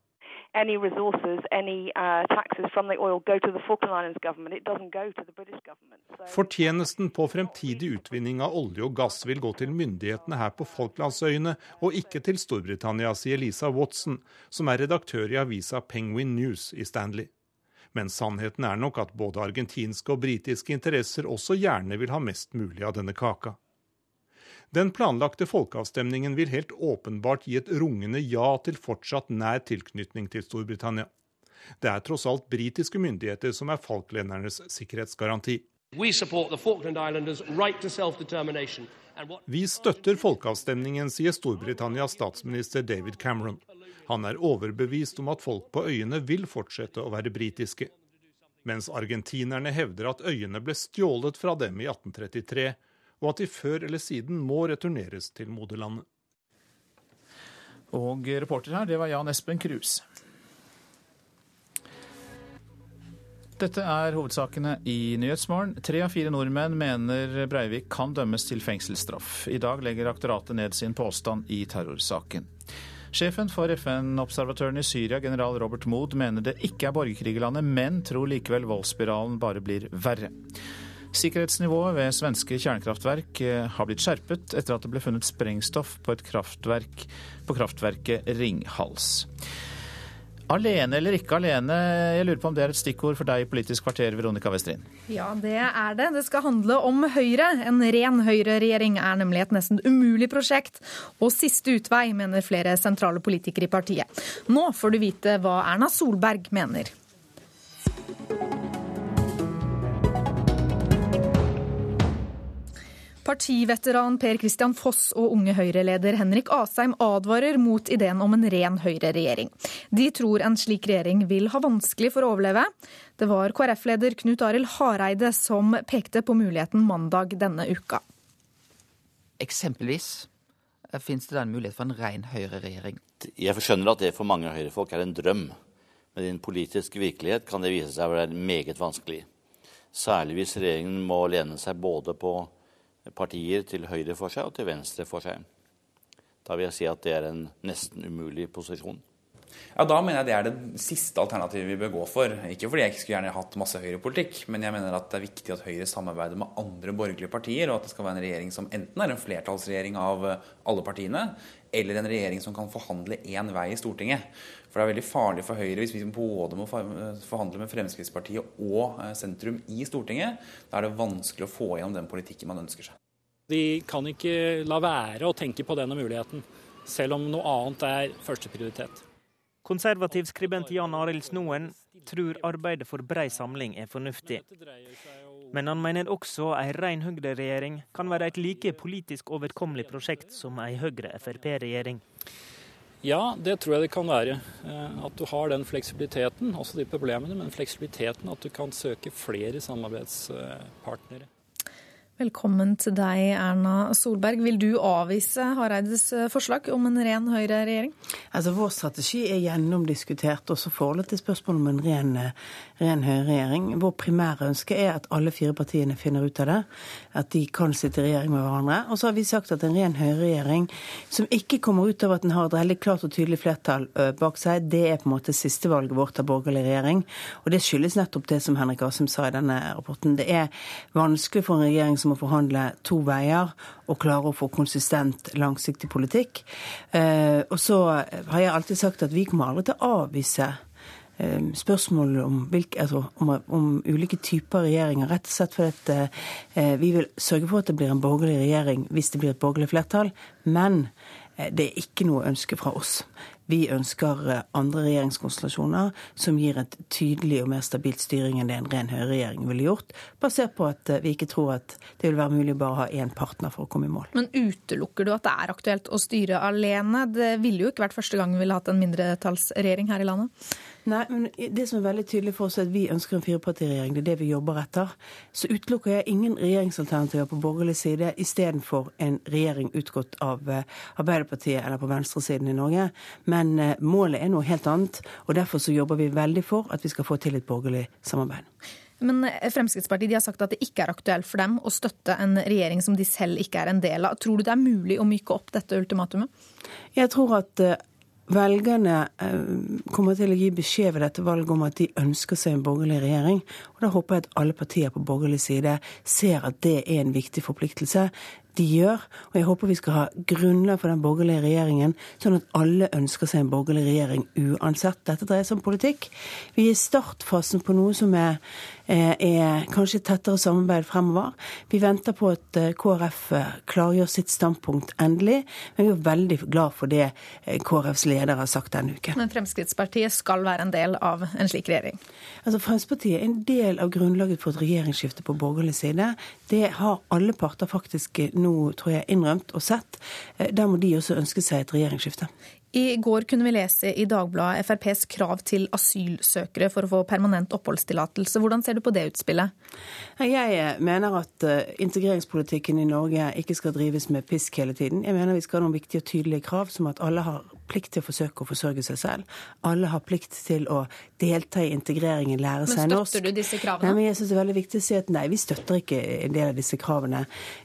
any resources, any uh, taxes from the oil go to the Falkland Islands government. It doesn't go to the British government. So... Fortjenesten på fremtidig utvinning av olje og gass vil gå til myndighetene her på Falklandsøyene, og ikke til Storbritannia, sier Lisa Watson, som er redaktør i avisa Penguin News i Stanley. Men sannheten er nok at både argentinske og britiske interesser også gjerne vil ha mest mulig av denne kaka. Den planlagte folkeavstemningen vil helt åpenbart gi et rungende ja til fortsatt nær tilknytning til Storbritannia. Det er tross alt britiske myndigheter som er falklendernes sikkerhetsgaranti. Vi støtter folkeavstemningen, sier Storbritannias statsminister David Cameron. Han er overbevist om at folk på øyene vil fortsette å være britiske. Mens argentinerne hevder at øyene ble stjålet fra dem i 1833, og at de før eller siden må returneres til moderlandet. Og reporter her, det var Jan Espen Krus. Dette er hovedsakene i Nyhetsmorgen. Tre av fire nordmenn mener Breivik kan dømmes til fengselsstraff. I dag legger aktoratet ned sin påstand i terrorsaken. Sjefen for FN-observatøren i Syria, general Robert Mood, mener det ikke er borgerkrig i landet, men tror likevel voldsspiralen bare blir verre. Sikkerhetsnivået ved svenske kjernekraftverk eh, har blitt skjerpet etter at det ble funnet sprengstoff på kraftverk på kraftverket Ringhals. Alene eller ikke alene, jeg lurer på om det er et stikkord for deg i Politisk kvarter, Veronica Westrin? Ja, det er det. Det skal handle om Høyre. En ren høyreregjering er nemlig et nesten umulig prosjekt, og siste utvei, mener flere sentrale politikere i partiet. Nå får du vite hva Erna Solberg mener. Partiveteran Per Christian Foss og unge Høyre-leder Henrik Asheim advarer mot ideen om en ren Høyre-regjering. De tror en slik regjering vil ha vanskelig for å overleve. Det var KrF-leder Knut Arild Hareide som pekte på muligheten mandag denne uka. Eksempelvis fins finnes det da en mulighet for en ren Høyre-regjering. Jeg skjønner at det for mange Høyre-folk er en drøm. Men i den politiske virkelighet kan det vise seg å være meget vanskelig. Særlig hvis regjeringen må lene seg både på partier til høyre for seg og til venstre for seg. Da vil jeg si at det er en nesten umulig posisjon. Ja, Da mener jeg det er det siste alternativet vi bør gå for. Ikke fordi jeg ikke skulle gjerne hatt masse høyrepolitikk, men jeg mener at det er viktig at Høyre samarbeider med andre borgerlige partier, og at det skal være en regjering som enten er en flertallsregjering av alle partiene, eller en regjering som kan forhandle én vei i Stortinget. For det er veldig farlig for Høyre hvis vi både må forhandle med Fremskrittspartiet og eh, sentrum i Stortinget. Da er det vanskelig å få gjennom den politikken man ønsker seg. De kan ikke la være å tenke på denne muligheten, selv om noe annet er førsteprioritet. Konservativ skribent Jan Arild Snoen tror arbeidet for brei samling er fornuftig. Men han mener også ei ren Høyre-regjering kan være et like politisk overkommelig prosjekt som ei Høyre-Frp-regjering. Ja, det tror jeg det kan være. Eh, at du har den fleksibiliteten, også de problemene, men fleksibiliteten at du kan søke flere samarbeidspartnere. Velkommen til deg, Erna Solberg. Vil du avvise Hareides forslag om en ren Høyre-regjering? Altså, vår strategi er gjennomdiskutert også forholdet til spørsmålet om en ren, ren høyreregjering. Vår primære ønske er at alle fire partiene finner ut av det. At de kan sitte i regjering med hverandre. Og så har vi sagt at en ren Høyre-regjering som ikke kommer ut av at den har et veldig klart og tydelig flertall bak seg, det er på en måte sistevalget vårt av borgerlig regjering. Og det skyldes nettopp det som Henrik Asheim sa i denne rapporten. Det er vanskelig for en regjering som må forhandle to veier og klare å få konsistent, langsiktig politikk. Eh, og så har jeg alltid sagt at vi kommer aldri til å avvise eh, spørsmål om, hvilke, altså, om, om, ulike typer regjeringer, rett og slett fordi at eh, vi vil sørge for at det blir en borgerlig regjering hvis det blir et borgerlig flertall. Men det er ikke noe ønske fra oss. Vi ønsker eh, andre regjeringskonstellasjoner som gir et tydelig og mer stabilt styring enn det en ren høyreregjering ville gjort, basert på at eh, vi ikke tror at det vil være mulig bare å ha én partner for å komme i mål. Men utelukker du at det er aktuelt å styre alene? Det ville jo ikke vært første gang vi ville hatt en mindretallsregjering her i landet? Nei, men det som er veldig tydelig for oss, er at vi ønsker en firepartiregjering. Det er det vi jobber etter. Så utelukker jeg ingen regjeringsalternativer på borgerlig side istedenfor en regjering utgått av eh, Arbeiderpartiet eller på venstresiden i Norge. Men eh, målet er noe helt annet, og derfor så jobber vi veldig for at vi skal få til et borgerlig samarbeid. Men eh, Fremskrittspartiet har sagt at det ikke er aktuelt for dem å støtte en regjering som de selv ikke er en del av. Tror du det er mulig å myke opp dette ultimatumet? Jeg tror at Velgerne kommer til å gi beskjed ved dette valget om at de ønsker seg en borgerlig regjering. Og Da håper jeg at alle partier på borgerlig side ser at det er en viktig forpliktelse de gjør. Og jeg håper vi skal ha grunnlag for den borgerlige regjeringen, sånn at alle ønsker seg en borgerlig regjering uansett. Dette dreier seg om politikk. Vi er i startfasen på noe som er, er kanskje tettere samarbeid fremover. Vi venter på at eh, KrF eh, klargjør sitt standpunkt endelig, men vi er veldig glad for det eh, KrFs leder har sagt denne uken. Men Fremskrittspartiet skal være en del av en slik regjering? Altså Fremskrittspartiet er en del av grunnlaget for et regjeringsskifte på borgerlig side. Det har alle parter faktisk nå tror jeg, innrømt og sett. Eh, der må de også ønske seg et regjeringsskifte. I går kunne vi lese i Dagbladet FrPs krav til asylsøkere for å få permanent oppholdstillatelse. Hvordan ser du på det utspillet? Jeg mener at eh, integreringspolitikken i Norge ikke skal drives med pisk hele tiden. Jeg mener vi skal ha noen viktige og tydelige krav, som at alle har plikt til å forsøke å forsørge seg selv. Alle har plikt til å delta i integreringen, lære seg norsk. Men støtter du disse kravene? Nei, men jeg synes det er veldig viktig å si at nei, vi støtter ikke en del av disse kravene.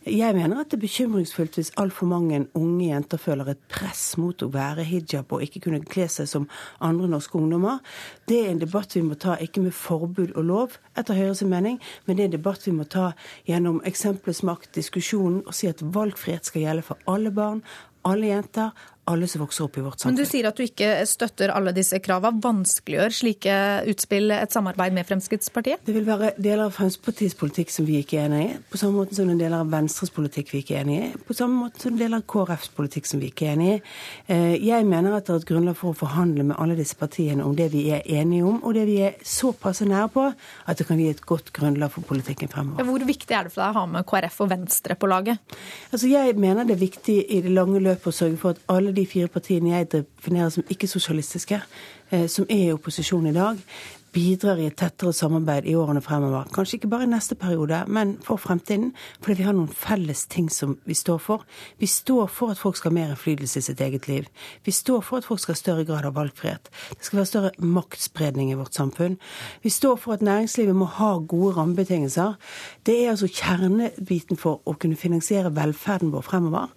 Jeg mener at det er bekymringsfullt hvis altfor mange unge jenter føler et press mot å være hijab og ikke kunne kle seg som andre norske ungdommer. Det er en debatt vi må ta, ikke med forbud og lov, etter Høyres mening, men det er en debatt vi må ta gjennom eksempelets makt, diskusjonen, og si at valgfrihet skal gjelde for alle barn, alle jenter, alle som vokser opp i vårt samfunn. Men du sier at du ikke støtter alle disse kravene. Vanskeliggjør slike utspill et samarbeid med Fremskrittspartiet? Det vil være deler av Fremskrittspartiets politikk som vi ikke er enig i, på samme måte som det er deler av Venstres politikk vi ikke er enig i, på samme måte som deler av KrFs politikk som vi ikke er enig i. Eh, jeg mener at det er et grunnlag for å forhandle med alle disse partiene om det vi er enige om, og det vi er såpass nære på at det kan gi et godt grunnlag for politikken fremover. Hvor viktig er det for deg å ha med KrF og Venstre på laget? Altså, Jeg mener det er viktig i det lange løpet å sørge for at alle de fire partiene jeg definerer som ikke-sosialistiske, eh, som er i opposisjon i dag, bidrar i et tettere samarbeid i årene fremover. Kanskje ikke bare i neste periode, men for fremtiden. Fordi vi har noen felles ting som vi står for. Vi står for at folk skal ha mer innflytelse i sitt eget liv. Vi står for at folk skal ha større grad av valgfrihet. Det skal være større maktspredning i vårt samfunn. Vi står for at næringslivet må ha gode rammebetingelser. Det er altså kjernebiten for å kunne finansiere velferden vår fremover.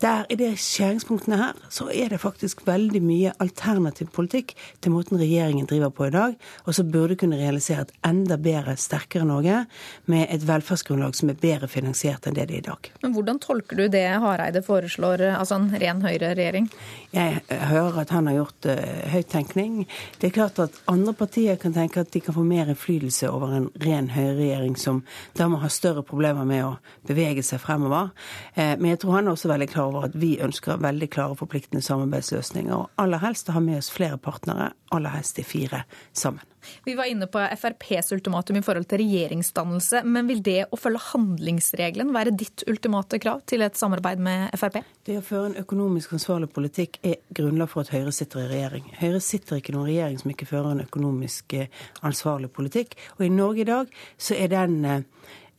Der, I de skjæringspunktene her så er det faktisk veldig mye alternativ politikk til måten regjeringen driver på i dag. og så burde kunne realisere et enda bedre, sterkere Norge med et velferdsgrunnlag som er bedre finansiert enn det det er i dag. Men Hvordan tolker du det Hareide foreslår, altså en ren høyreregjering? Jeg hører at han har gjort uh, høyttenkning. Det er klart at andre partier kan tenke at de kan få mer innflytelse over en ren høyreregjering som da må ha større problemer med å bevege seg fremover. Uh, men jeg tror han er også veldig klar over at vi ønsker veldig klare forpliktende samarbeidsløsninger. Og aller helst å ha med oss flere partnere, aller helst de fire sammen. Vi var inne på FrPs ultimatum i forhold til regjeringsdannelse, men vil det å følge handlingsregelen være ditt ultimate krav til et samarbeid med Frp? Det å føre en økonomisk ansvarlig politikk er grunnlag for at Høyre sitter i regjering. Høyre sitter ikke i noen regjering som ikke fører en økonomisk eh, ansvarlig politikk. Og i Norge i dag så er den eh,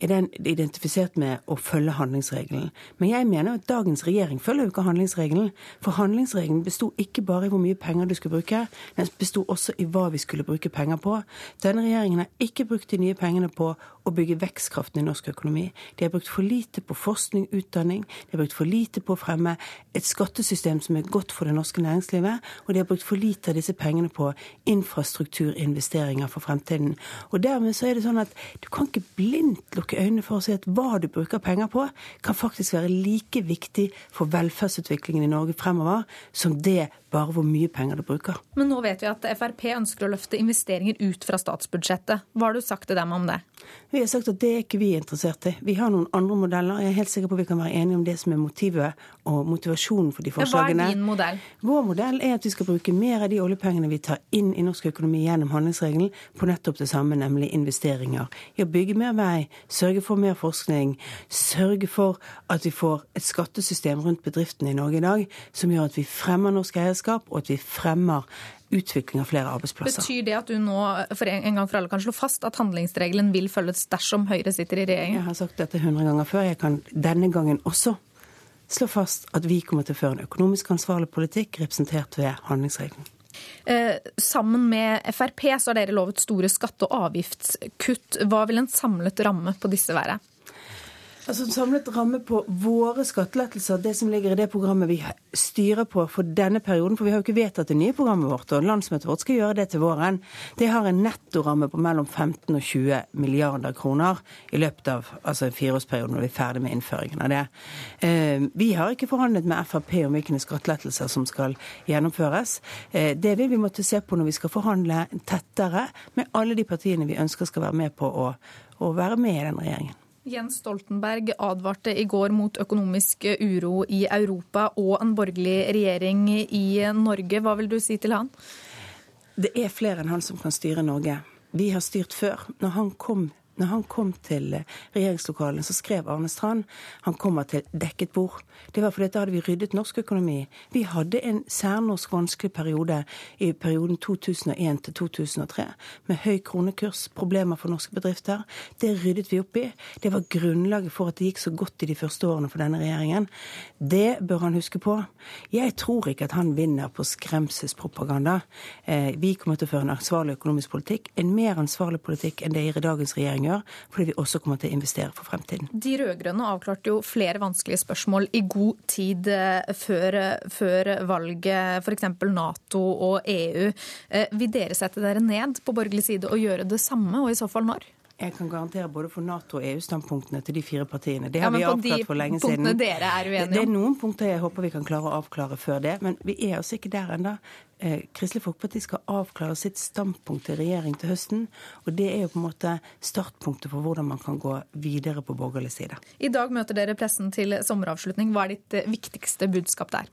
er den identifisert med å følge handlingsregelen. Men jeg mener at dagens regjering følger jo ikke handlingsregelen. For handlingsregelen besto ikke bare i hvor mye penger du skulle bruke, den besto også i hva vi skulle bruke penger på. Denne regjeringen har ikke brukt de nye pengene på å bygge vekstkraften i norsk økonomi. De har brukt for lite på forskning, utdanning, de har brukt for lite på å fremme et skattesystem som er godt for det norske næringslivet, og de har brukt for lite av disse pengene på infrastrukturinvesteringer for fremtiden. Og dermed så er det sånn at du kan ikke blindt lukke lukke øynene for å si at hva du bruker penger på, kan faktisk være like viktig for velferdsutviklingen i Norge fremover som det bare hvor mye penger du bruker. Men nå vet vi at Frp ønsker å løfte investeringer ut fra statsbudsjettet. Hva har du sagt til dem om det? Vi har sagt at det er ikke vi interessert i. Vi har noen andre modeller. Jeg er helt sikker på at vi kan være enige om det som er motivet og motivasjonen for de forslagene. Hva er din modell? Vår modell er at vi skal bruke mer av de oljepengene vi tar inn i norsk økonomi gjennom handlingsregelen, på nettopp det samme, nemlig investeringer. I å bygge mer vei, sørge for mer forskning, sørge for at vi får et skattesystem rundt bedriftene i Norge i dag som gjør at vi fremmer norsk eierskap, og at vi fremmer utvikling av flere arbeidsplasser. Betyr det at du nå for en gang for alle kan slå fast at handlingsregelen vil følges dersom Høyre sitter i regjering? Jeg har sagt dette hundre ganger før. Jeg kan denne gangen også slå fast at vi kommer til å føre en økonomisk ansvarlig politikk representert ved handlingsregelen. Eh, sammen med Frp så har dere lovet store skatte- og avgiftskutt. Hva vil en samlet ramme på disse være? Altså Samlet ramme på våre skattelettelser, det som ligger i det programmet vi styrer på for denne perioden, for vi har jo ikke vedtatt det nye programmet vårt, og landsmøtet vårt skal gjøre det til våren, det har en nettoramme på mellom 15 og 20 milliarder kroner i løpet av altså en fireårsperiode når vi er ferdig med innføringen av det. Eh, vi har ikke forhandlet med Frp om hvilke skattelettelser som skal gjennomføres. Eh, det vil vi måtte se på når vi skal forhandle tettere med alle de partiene vi ønsker skal være med på å, å være med i den regjeringen. Jens Stoltenberg advarte i går mot økonomisk uro i Europa og en borgerlig regjering i Norge. Hva vil du si til han? Det er flere enn han som kan styre Norge. Vi har styrt før. Når han kom Når han kom til regjeringslokalene, så skrev Arne Strand han kommer til dekket bord. Det var fordi da hadde vi ryddet norsk økonomi. Vi hadde en særnorsk vanskelig periode i perioden 2001 til 2003 med høy kronekurs, problemer for norske bedrifter. Det ryddet vi opp i. Det var grunnlaget for at det gikk så godt i de første årene for denne regjeringen. Det bør han huske på. Jeg tror ikke at han vinner på skremselspropaganda. Eh, vi kommer til å føre en ansvarlig økonomisk politikk, en mer ansvarlig politikk enn det i dagens regjering fordi vi også kommer til å investere for fremtiden. De rød-grønne avklarte jo flere vanskelige spørsmål i god tid eh, før, før valget, f.eks. Nato og EU. Eh, vil dere sette dere ned på borgerlig side og gjøre det samme, og i så fall når? Jeg kan garantere både for Nato- og EU-standpunktene til de fire partiene. Det har ja, vi avklart for lenge siden. Dere er uenige om. Det er noen punkter jeg håper vi kan klare å avklare før det, men vi er altså ikke der ennå. Eh, Kristelig Folkeparti skal avklare sitt standpunkt til regjering til høsten. Og det er jo på en måte startpunktet for hvordan man kan gå videre på borgerlig side. I dag møter dere pressen til sommeravslutning. Hva er ditt eh, viktigste budskap der?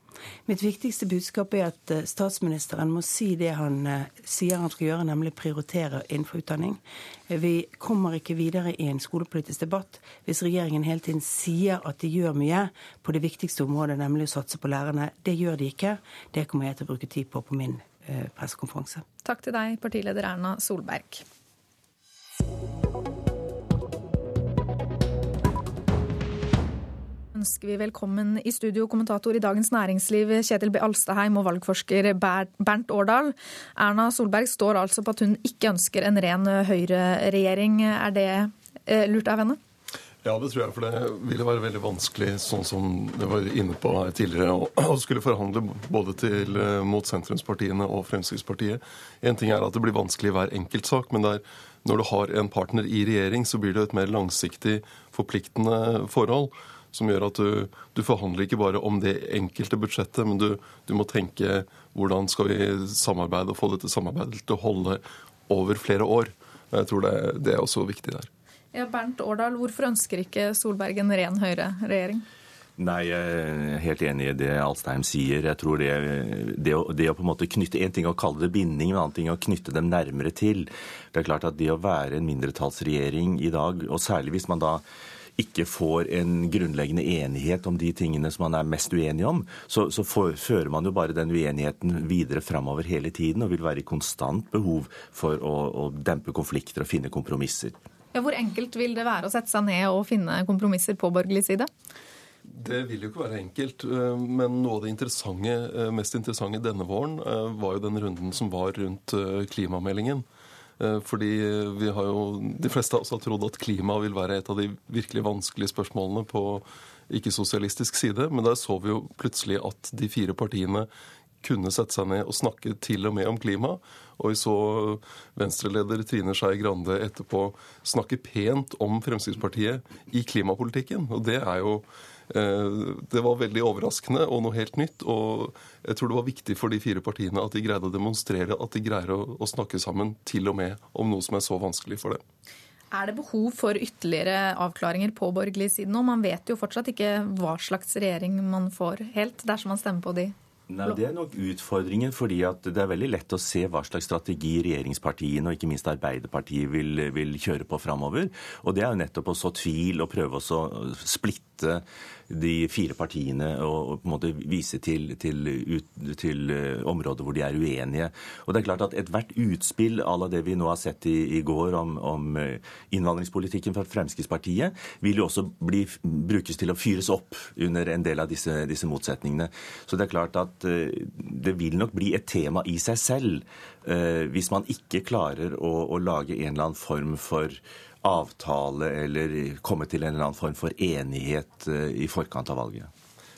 Mitt viktigste budskap er at eh, statsministeren må si det han sier han skal gjøre, nemlig prioritere innenfor utdanning. Vi kommer ikke videre i en skolepolitisk debatt hvis regjeringen hele tiden sier at de gjør mye på det viktigste området, nemlig å satse på lærerne. Det gjør de ikke. Det kommer jeg til å bruke tid på på min eh, pressekonferanse. Takk til deg, partileder Erna Solberg. ønsker vi velkommen i studio kommentator i Dagens Næringsliv Kjetil B. Alstaheim og valgforsker Bernt Årdal. Erna Solberg står altså på at hun ikke ønsker en ren høyreregjering. Er det eh, lurt av henne? Ja, det tror jeg. For det ville være veldig vanskelig, sånn som det var inne på her tidligere, å skulle forhandle både til, eh, mot sentrumspartiene og Fremskrittspartiet. En ting er at det blir vanskelig i hver enkeltsak, men der, når du har en partner i regjering, så blir det et mer langsiktig, forpliktende forhold. Som gjør at du, du forhandler ikke bare om det enkelte budsjettet, men du, du må tenke hvordan skal vi samarbeide og få dette samarbeidet til å holde over flere år. Jeg tror det, det er også viktig der. Ja, Bernt Årdal, hvorfor ønsker ikke Solberg en ren Høyre-regjering? Nei, jeg er helt enig i det Alstheim sier. Jeg tror det, det, å, det, å, på en måte knytte En ting å kalle det binding, en annen ting å knytte dem nærmere til. Det er klart at det å være en mindretallsregjering i dag, og særlig hvis man da ikke får en grunnleggende enighet om de tingene som man er mest uenig om, så, så for, fører man jo bare den uenigheten videre framover hele tiden og vil være i konstant behov for å, å dempe konflikter og finne kompromisser. Ja, hvor enkelt vil det være å sette seg ned og finne kompromisser på borgerlig side? Det vil jo ikke være enkelt, eh, men noe av det interessante, eh, mest interessante denne våren eh, var jo den runden som var rundt klimameldingen. Fordi vi har jo, De fleste av oss har trodd at klima vil være et av de virkelig vanskelige spørsmålene på ikke-sosialistisk side, men der så vi jo plutselig at de fire partiene kunne sette seg ned og snakke til og med om klima. Og vi så Venstre-leder Trine Skei Grande etterpå snakke pent om Fremskrittspartiet i klimapolitikken. Og det er jo eh, det var veldig overraskende og noe helt nytt. Og jeg tror det var viktig for de fire partiene at de greide å demonstrere at de greier å, snakke sammen til og med om noe som er så vanskelig for dem. Er det behov for ytterligere avklaringer på borgerlig side nå? Man vet jo fortsatt ikke hva slags regjering man får helt dersom man stemmer på de Nei, Det er nok utfordringen, fordi det er veldig lett å se hva slags strategi regjeringspartiene og ikke minst Arbeiderpartiet vil, vil kjøre på framover. Og det er jo nettopp å så tvil og prøve å splitte de fire partiene og, på en måte vise til, til, ut, til, eh, områder hvor de er uenige. Og det er klart at Ethvert utspill à la det vi nå har sett i, i går om, om, eh, innvandringspolitikken fra Fremskrittspartiet, vil jo også bli, brukes til å fyres opp under en del av disse, disse motsetningene. Så det er klart at eh, det vil nok bli et tema i seg selv hvis man ikke klarer å, å lage en eller annen form for avtale eller komme til en eller annen form for enighet eh, i forkant av valget?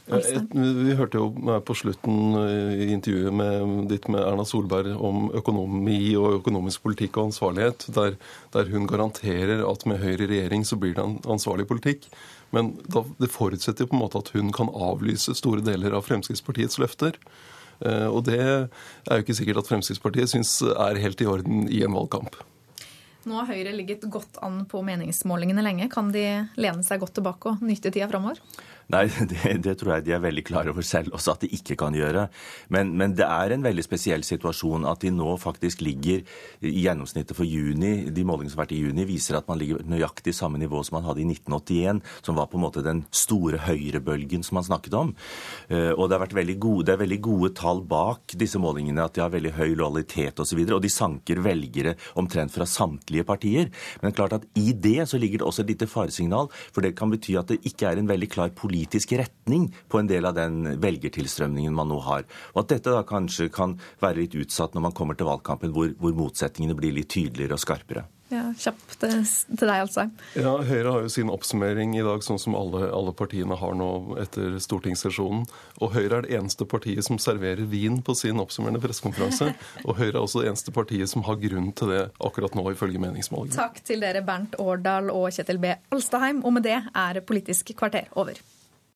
Vi hørte jo på slutten i intervjuet med, ditt med Erna Solberg om økonomi og økonomisk politikk og ansvarlighet, der, der hun garanterer at med Høyre i regjering så blir det en ansvarlig politikk. Men da, det forutsetter jo på en måte at hun kan avlyse store deler av Fremskrittspartiets løfter. Eh, og det er jo ikke sikkert at Fremskrittspartiet syns er helt i orden i en valgkamp. Nå har Høyre ligget godt an på meningsmålingene lenge. Kan de lene seg godt tilbake og nyte tida framover? Nei, det, det, tror jeg de er veldig klar over selv også at de ikke kan gjøre. Men, men, det er en veldig spesiell situasjon at de nå faktisk ligger i gjennomsnittet for juni. De målingene som har vært i juni, viser at man ligger nøyaktig samme nivå som man hadde i 1981, som var på en måte den store høyrebølgen som man snakket om. Eh, og det, har vært veldig gode, det er veldig gode tall bak disse målingene, at de har veldig høy lojalitet osv. Og, så og de sanker velgere omtrent fra samtlige partier. Men klart at i det så ligger det også et lite faresignal, for det kan bety at det ikke er en veldig klar politisk retning på en del av den velgertilstrømningen man nå har. Og at dette da kanskje kan være litt utsatt når man kommer til valgkampen, hvor, hvor motsetningene blir litt tydeligere og skarpere. Ja, Kjapt til deg, altså. Ja, Høyre har jo sin oppsummering i dag, sånn som alle, alle, partiene har nå etter stortingssesjonen. Og Høyre er det eneste partiet som serverer vin på sin oppsummerende pressekonferanse. Og Høyre er også det eneste partiet som har grunn til det akkurat nå, ifølge meningsmålingene. Takk til dere, Bernt Årdal og Kjetil B. Alstaheim. Og med det er Politisk kvarter over.